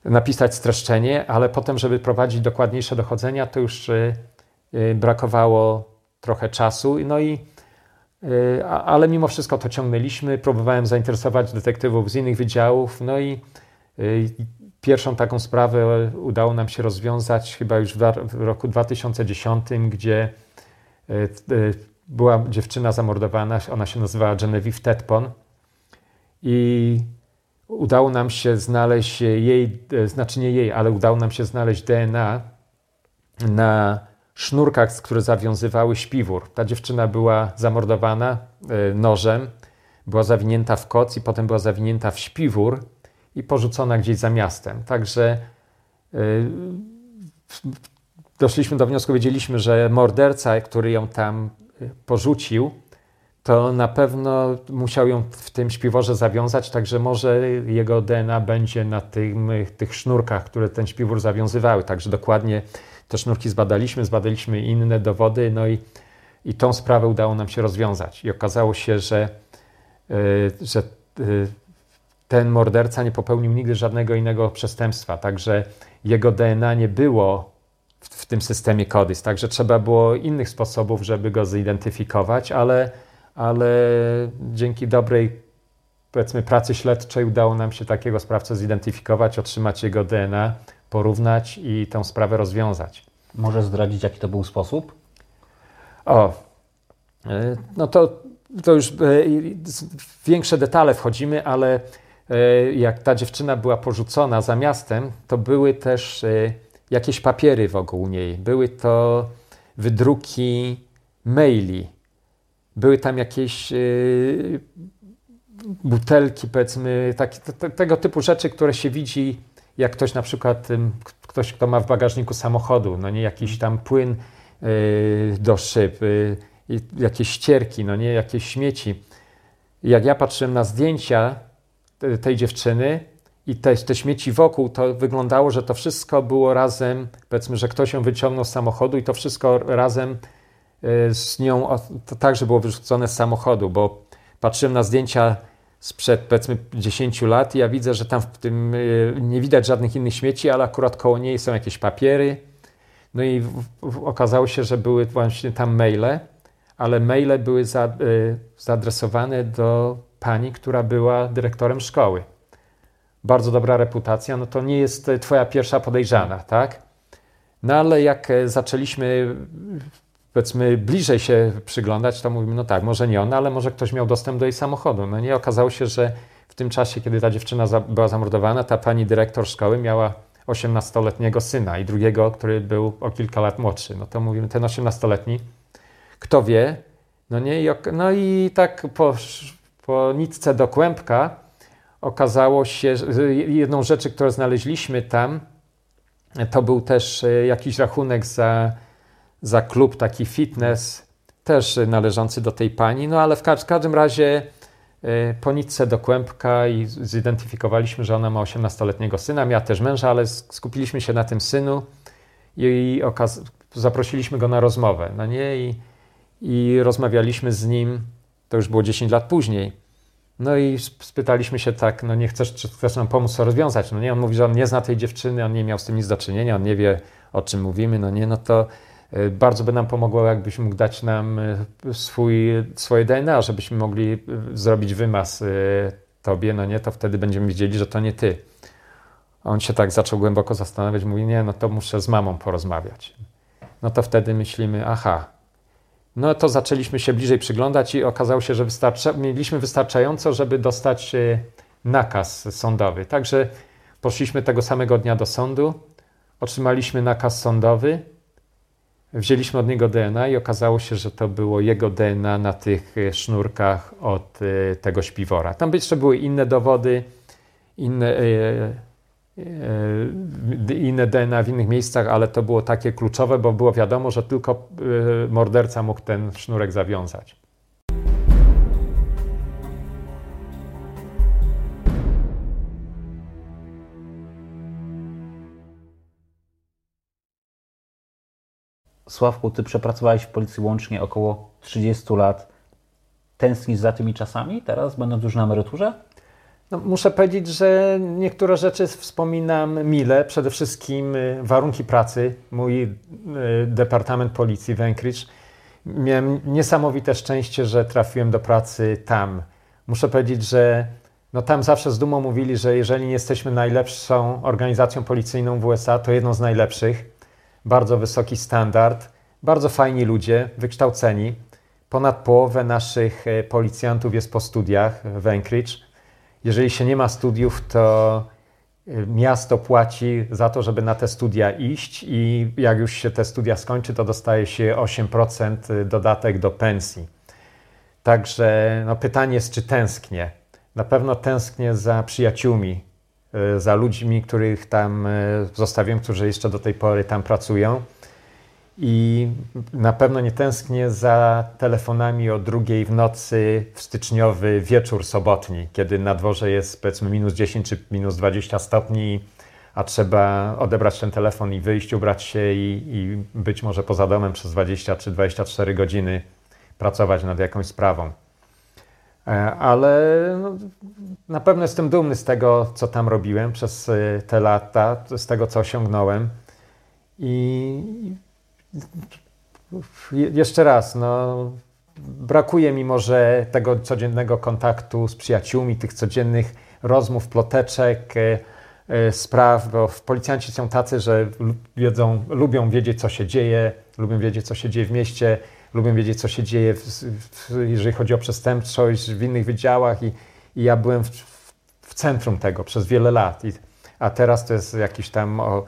napisać streszczenie, ale potem, żeby prowadzić dokładniejsze dochodzenia, to już y, y, brakowało trochę czasu. No i, y, ale mimo wszystko to ciągnęliśmy. Próbowałem zainteresować detektywów z innych wydziałów, no i Pierwszą taką sprawę udało nam się rozwiązać chyba już w roku 2010, gdzie była dziewczyna zamordowana, ona się nazywała Genevieve Tetpon i udało nam się znaleźć jej, e, znaczy nie jej, ale udało nam się znaleźć DNA na sznurkach, które zawiązywały śpiwór. Ta dziewczyna była zamordowana e, nożem, była zawinięta w koc i potem była zawinięta w śpiwór i porzucona gdzieś za miastem. Także e, doszliśmy do wniosku, wiedzieliśmy, że morderca, który ją tam porzucił, to na pewno musiał ją w tym śpiworze zawiązać, także może jego DNA będzie na tym, tych sznurkach, które ten śpiwór zawiązywały. Także dokładnie te sznurki zbadaliśmy, zbadaliśmy inne dowody, no i, i tą sprawę udało nam się rozwiązać. I okazało się, że, yy, że yy, ten morderca nie popełnił nigdy żadnego innego przestępstwa, także jego DNA nie było w, w tym systemie CODIS. Także trzeba było innych sposobów, żeby go zidentyfikować, ale, ale dzięki dobrej powiedzmy pracy śledczej udało nam się takiego sprawcę zidentyfikować, otrzymać jego DNA, porównać i tę sprawę rozwiązać. Może zdradzić, jaki to był sposób? O, e, no to, to już e, w większe detale wchodzimy, ale jak ta dziewczyna była porzucona za miastem, to były też jakieś papiery wokół niej. Były to wydruki maili. Były tam jakieś yy, butelki, powiedzmy, tak, te, tego typu rzeczy, które się widzi, jak ktoś na przykład, ktoś, kto ma w bagażniku samochodu, no nie jakiś tam płyn do szyb, jakieś ścierki, no nie, jakieś śmieci. Jak ja patrzyłem na zdjęcia tej dziewczyny i te, te śmieci wokół, to wyglądało, że to wszystko było razem, powiedzmy, że ktoś ją wyciągnął z samochodu i to wszystko razem z nią, to także było wyrzucone z samochodu, bo patrzyłem na zdjęcia sprzed powiedzmy 10 lat i ja widzę, że tam w tym nie widać żadnych innych śmieci, ale akurat koło niej są jakieś papiery. No i w, w, okazało się, że były właśnie tam maile, ale maile były za, y, zaadresowane do pani, która była dyrektorem szkoły. Bardzo dobra reputacja, no to nie jest twoja pierwsza podejrzana, tak? No ale jak zaczęliśmy powiedzmy bliżej się przyglądać, to mówimy, no tak, może nie ona, ale może ktoś miał dostęp do jej samochodu. No nie, okazało się, że w tym czasie, kiedy ta dziewczyna była zamordowana, ta pani dyrektor szkoły miała 18-letniego syna i drugiego, który był o kilka lat młodszy. No to mówimy, ten 18-letni, kto wie, no nie, no i tak po, po nitce do kłębka okazało się, jedną rzeczy, którą znaleźliśmy tam, to był też e, jakiś rachunek za za klub taki fitness, też należący do tej pani, no ale w, ka w każdym razie y, po nitce do kłębka i zidentyfikowaliśmy, że ona ma 18-letniego syna, miała też męża, ale skupiliśmy się na tym synu i zaprosiliśmy go na rozmowę, no nie, I, i rozmawialiśmy z nim, to już było 10 lat później, no i spytaliśmy się tak, no nie chcesz, czy chcesz nam pomóc to rozwiązać, no nie, on mówi, że on nie zna tej dziewczyny, on nie miał z tym nic do czynienia, on nie wie, o czym mówimy, no nie, no to E, bardzo by nam pomogło, jakbyś mógł dać nam e, swój, swoje DNA, żebyśmy mogli e, zrobić wymaz tobie, no nie, to wtedy będziemy wiedzieli, że to nie ty. On się tak zaczął głęboko zastanawiać, mówi, nie, no to muszę z mamą porozmawiać. No to wtedy myślimy, aha. No to zaczęliśmy się bliżej przyglądać i okazało się, że wystarcza, mieliśmy wystarczająco, żeby dostać nakaz sądowy. Także poszliśmy tego samego dnia do sądu, otrzymaliśmy nakaz sądowy, Wzięliśmy od niego DNA i okazało się, że to było jego DNA na tych e, sznurkach od e, tego śpiwora. Tam jeszcze były inne dowody, inne, e, inne DNA w innych miejscach, ale to było takie kluczowe, bo było wiadomo, że tylko morderca mógł ten sznurek zawiązać. Sławku, ty przepracowałeś w policji łącznie około 30 lat. Tęsknisz za tymi czasami teraz, będąc już na emeryturze? No, muszę powiedzieć, że niektóre rzeczy wspominam mile. Przede wszystkim y, warunki pracy. Mój y, departament policji w Anchorage. Miałem niesamowite szczęście, że trafiłem do pracy tam. Muszę powiedzieć, że no tam zawsze z dumą mówili, że jeżeli nie jesteśmy najlepszą organizacją policyjną w USA, to jedną z najlepszych bardzo wysoki standard, bardzo fajni ludzie, wykształceni. Ponad połowę naszych e, policjantów jest po studiach w Anchorage. Jeżeli się nie ma studiów, to e, miasto płaci za to, żeby na te studia iść i jak już się te studia skończy, to dostaje się 8% e, dodatek do pensji. Także no, pytanie jest, czy tęsknię. Na pewno tęsknię za przyjaciółmi, E, za ludźmi, których tam zostawiłem, którzy jeszcze do tej pory tam pracują. I na pewno nie tęsknię za telefonami o drugiej w nocy w styczniowy wieczór sobotni, kiedy na dworze jest powiedzmy minus 10 czy minus 20 stopni, a trzeba odebrać ten telefon i wyjść, ubrać się i, i być może poza domem przez 20 czy 24 godziny pracować nad jakąś sprawą. E, ale no, na pewno jestem dumny z tego, co tam robiłem przez e, te lata, z tego, co osiągnąłem. I jeszcze raz, no, brakuje mi może tego codziennego kontaktu z przyjaciółmi, tych codziennych rozmów, ploteczek, e, spraw, bo policjanci są tacy, że wiedzą, lubią wiedzieć, co się dzieje, lubią wiedzieć, co się dzieje w mieście lubię wiedzieć, co się dzieje, w, w, jeżeli chodzi o przestępczość w innych wydziałach i, i ja byłem w, w, centrum tego przez wiele lat. I, a teraz to jest jakiś tam o, e,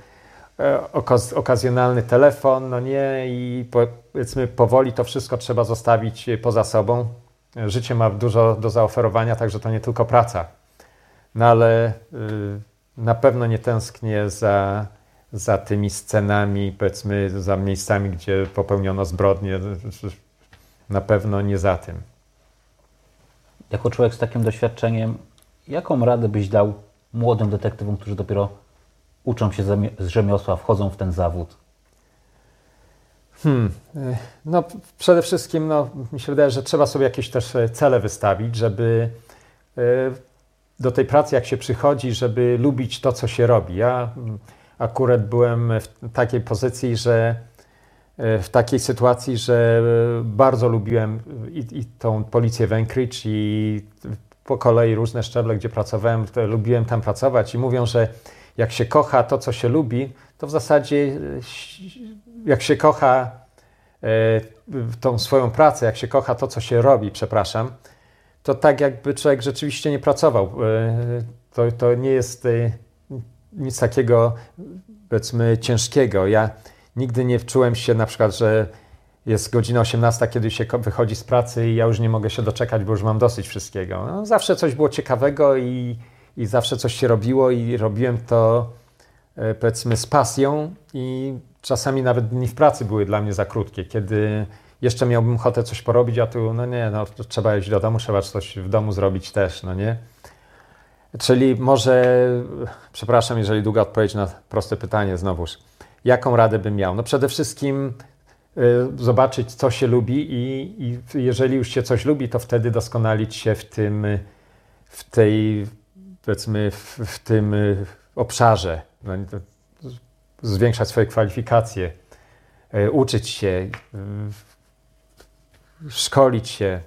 okaz, okazjonalny telefon, no nie, i powiedzmy powoli to wszystko trzeba zostawić poza sobą. Życie ma dużo do zaoferowania, także to nie tylko praca. No ale na pewno nie tęsknię za, za tymi scenami, powiedzmy, za miejscami, gdzie popełniono zbrodnie. Na pewno nie za tym. Jako człowiek z takim doświadczeniem, jaką radę byś dał młodym detektywom, którzy dopiero uczą się z rzemiosła, wchodzą w ten zawód? Hmm. No, przede wszystkim no, mi się wydaje, że trzeba sobie jakieś też e, cele wystawić, żeby e, do tej pracy, jak się przychodzi, żeby lubić to, co się robi. Ja mm, akurat byłem w takiej pozycji, że e, w takiej sytuacji, że bardzo lubiłem i, i tą policję w Anchorage i po kolei różne szczeble, gdzie pracowałem, lubiłem tam pracować i mówią, że jak się kocha to, co się lubi, to w zasadzie jak się kocha e, tą swoją pracę, jak się kocha to, co się robi, przepraszam, to tak jakby człowiek rzeczywiście nie pracował. E, to, to nie jest e, nic takiego, powiedzmy, ciężkiego. Ja nigdy nie wczułem się na przykład, że jest godzina 18, kiedy się wychodzi z pracy i ja już nie mogę się doczekać, bo już mam dosyć wszystkiego. No, zawsze coś było ciekawego i, i zawsze coś się robiło i robiłem to powiedzmy z pasją i czasami nawet dni w pracy były dla mnie za krótkie, kiedy jeszcze miałbym ochotę coś porobić, a tu, no nie, no trzeba iść do domu, trzeba coś w domu zrobić też, no nie? Czyli może, przepraszam, jeżeli długa odpowiedź na proste pytanie znowuż, jaką radę bym miał? No przede wszystkim y, zobaczyć, co się lubi i, i, jeżeli już się coś lubi, to wtedy doskonalić się w tym, w tej, powiedzmy, w, w tym obszarze. No, zwiększać swoje kwalifikacje, e, uczyć się, szkolić się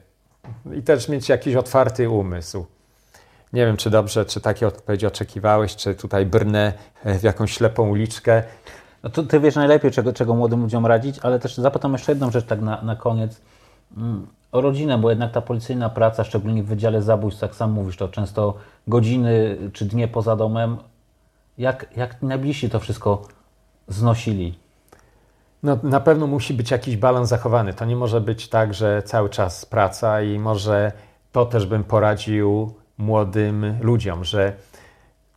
i też mieć jakiś otwarty umysł. Nie wiem, czy dobrze, czy takie odpowiedzi oczekiwałeś, czy tutaj brnę w jakąś ślepą uliczkę. No to ty wiesz najlepiej, czego, czego młodym ludziom radzić, ale też zapytam jeszcze jedną rzecz tak na, na koniec. O rodzinę, bo jednak ta policyjna praca, szczególnie w Wydziale Zabójstw, jak sam mówisz, to często godziny czy dnie poza domem. Jak, jak najbliżsi to wszystko znosili? No, na pewno musi być jakiś balans zachowany. To nie może być tak, że cały czas praca i może to też bym poradził młodym ludziom, że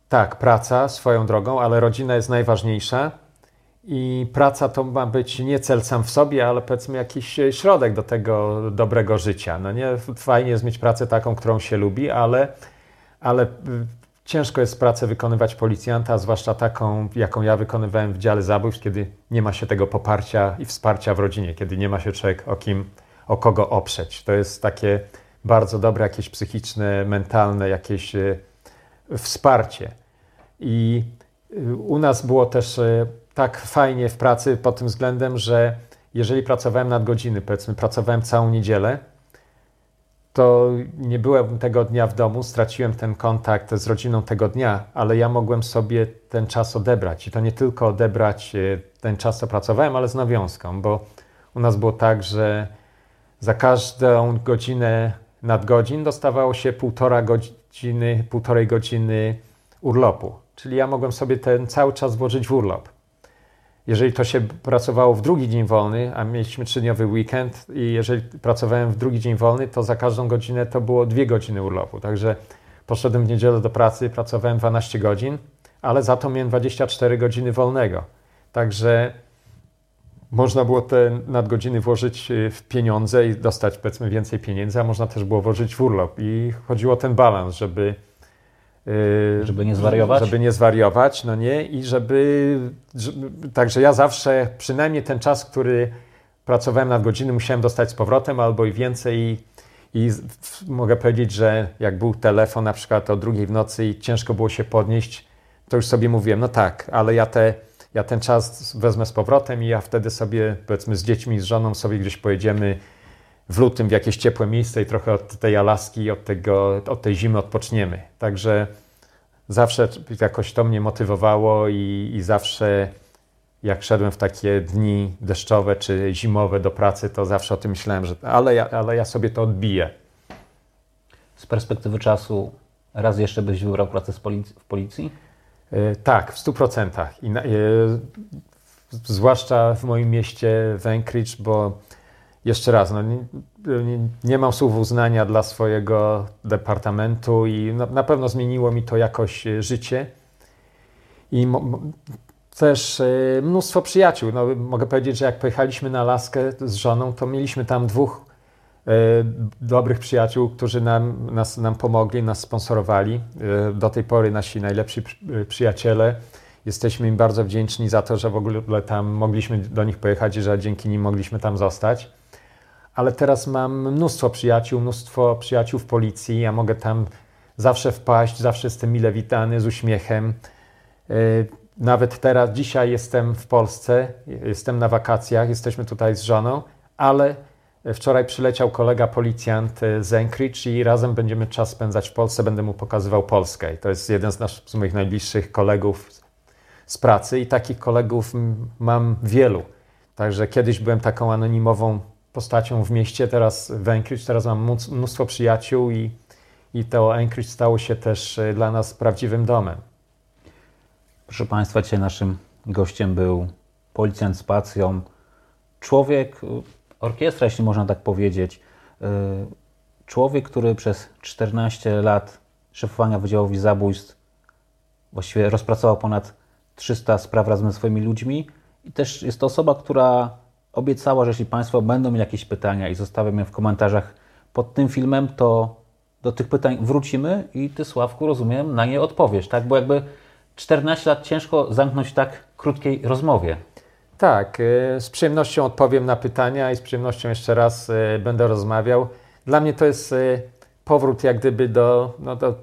tak, praca swoją drogą, ale rodzina jest najważniejsza i praca to ma być nie cel sam w sobie, ale powiedzmy jakiś środek do tego dobrego życia. No nie, fajnie jest mieć pracę taką, którą się lubi, ale, ale Ciężko jest pracę wykonywać policjanta, zwłaszcza taką, jaką ja wykonywałem w dziale zabójstw, kiedy nie ma się tego poparcia i wsparcia w rodzinie, kiedy nie ma się człowiek o kim, o kogo oprzeć. To jest takie bardzo dobre, jakieś psychiczne, mentalne, jakieś e, wsparcie. I e, u nas było też e, tak fajnie w pracy pod tym względem, że jeżeli pracowałem nad godziny, powiedzmy, pracowałem całą niedzielę, to nie byłem tego dnia w domu, straciłem ten kontakt z rodziną tego dnia, ale ja mogłem sobie ten czas odebrać. I to nie tylko odebrać e, ten czas, co pracowałem, ale z nawiązką, bo u nas było tak, że za każdą godzinę nadgodzin dostawało się półtora godziny, półtorej godziny urlopu. Czyli ja mogłem sobie ten cały czas włożyć w urlop jeżeli to się pracowało w drugi dzień wolny, a mieliśmy trzydniowy weekend i jeżeli pracowałem w drugi dzień wolny, to za każdą godzinę to było dwie godziny urlopu. Także poszedłem w niedzielę do pracy, pracowałem 12 godzin, ale za to miałem 24 godziny wolnego. Także można było te nadgodziny włożyć y, w pieniądze i dostać powiedzmy więcej pieniędzy, a można też było włożyć w urlop. I chodziło o ten balans, żeby żeby nie zwariować? Żeby nie zwariować, no nie, i żeby, żeby, Także ja zawsze, przynajmniej ten czas, który pracowałem nad godziny, musiałem dostać z powrotem albo i więcej. I, i mogę powiedzieć, że jak był telefon na przykład o drugiej w nocy i ciężko było się podnieść, to już sobie mówiłem, no tak, ale ja, te, ja ten czas wezmę z powrotem i ja wtedy sobie, powiedzmy, z dziećmi, z żoną sobie gdzieś pojedziemy w lutym w jakieś ciepłe miejsce i trochę od tej Alaski, od, tego, od tej zimy odpoczniemy. Także zawsze jakoś to mnie motywowało i, i zawsze jak szedłem w takie dni deszczowe czy zimowe do pracy, to zawsze o tym myślałem, że ale ja, ale ja sobie to odbiję. Z perspektywy czasu raz jeszcze byś wybrał pracę w policji? Yy, tak, w stu procentach. Yy, zwłaszcza w moim mieście w Anchorage, bo jeszcze raz, no, nie, nie, nie, mam słów uznania dla swojego departamentu i na, na pewno zmieniło mi to jakoś e, życie. I też y, mnóstwo przyjaciół. No, mogę powiedzieć, że jak pojechaliśmy na Alaskę z żoną, to mieliśmy tam dwóch y, dobrych przyjaciół, którzy nam, nas, nam pomogli, nas sponsorowali. Y, do tej pory nasi najlepsi przyjaciele. Jesteśmy im bardzo wdzięczni za to, że w ogóle tam mogliśmy do nich pojechać i że dzięki nim mogliśmy tam zostać. Ale teraz mam mnóstwo przyjaciół, mnóstwo przyjaciół w policji. Ja mogę tam zawsze wpaść, zawsze jestem mile witany, z uśmiechem. Nawet teraz, dzisiaj jestem w Polsce, jestem na wakacjach, jesteśmy tutaj z żoną, ale wczoraj przyleciał kolega policjant z Anchorage i razem będziemy czas spędzać w Polsce, będę mu pokazywał Polskę. I to jest jeden z, naszych, z moich najbliższych kolegów z pracy i takich kolegów mam wielu. Także kiedyś byłem taką anonimową postacią w mieście, teraz w Anchorage, teraz mam mnóstwo przyjaciół i, i to Anchorage stało się też dla nas prawdziwym domem. Proszę Państwa, dzisiaj naszym gościem był policjant z pacją, człowiek, orkiestra, jeśli można tak powiedzieć, y, człowiek, który przez 14 lat szefowania Wydziałowi Zabójstw właściwie rozpracował ponad 300 spraw razem ze swoimi ludźmi. I też jest to osoba, która obiecała, że jeśli Państwo będą mieli jakieś pytania i zostawią je w komentarzach pod tym filmem, to do tych pytań wrócimy i Ty, Sławku, rozumiem, na nie odpowiesz, tak? Bo jakby 14 lat ciężko zamknąć w tak krótkiej rozmowie. Tak, y, z przyjemnością odpowiem na pytania i z przyjemnością jeszcze raz y, będę rozmawiał. Dla mnie to jest y, powrót jak gdyby do, no do,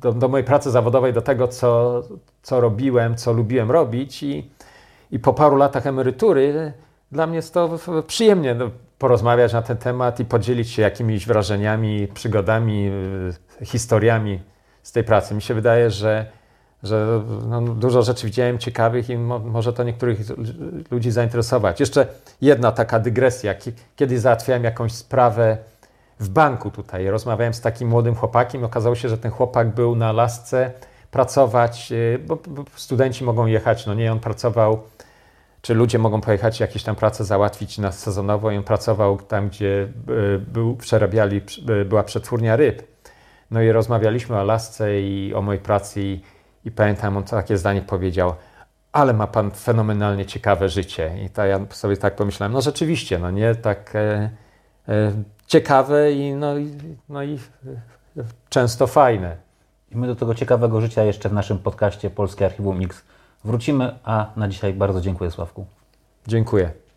do, do mojej pracy zawodowej, do tego, co, co robiłem, co lubiłem robić i, i po paru latach emerytury dla mnie jest to przyjemnie no, porozmawiać na ten temat i podzielić się jakimiś wrażeniami, przygodami, historiami z tej pracy. Mi się wydaje, że że no, dużo rzeczy widziałem ciekawych i mo, może to niektórych ludzi zainteresować. Jeszcze jedna taka dygresja. Kiedyś załatwiałem jakąś sprawę w banku tutaj. Rozmawiałem z takim młodym chłopakiem. Okazało się, że ten chłopak był na lasce pracować, y, bo studenci mogą jechać, no nie, on pracował, czy ludzie mogą pojechać jakieś tam pracę załatwić na sezonowo i on pracował tam, gdzie y, był, przerabiali, y, była przetwórnia ryb. No i rozmawialiśmy o lasce i o mojej pracy i i pamiętam, on takie zdanie powiedział, ale ma pan fenomenalnie ciekawe życie. I ja sobie tak pomyślałem, no rzeczywiście, no nie, tak e, e, ciekawe i, no, i, no i e, często fajne. I my do tego ciekawego życia jeszcze w naszym podcaście Polskie Archiwum Mix wrócimy, a na dzisiaj bardzo dziękuję Sławku. Dziękuję.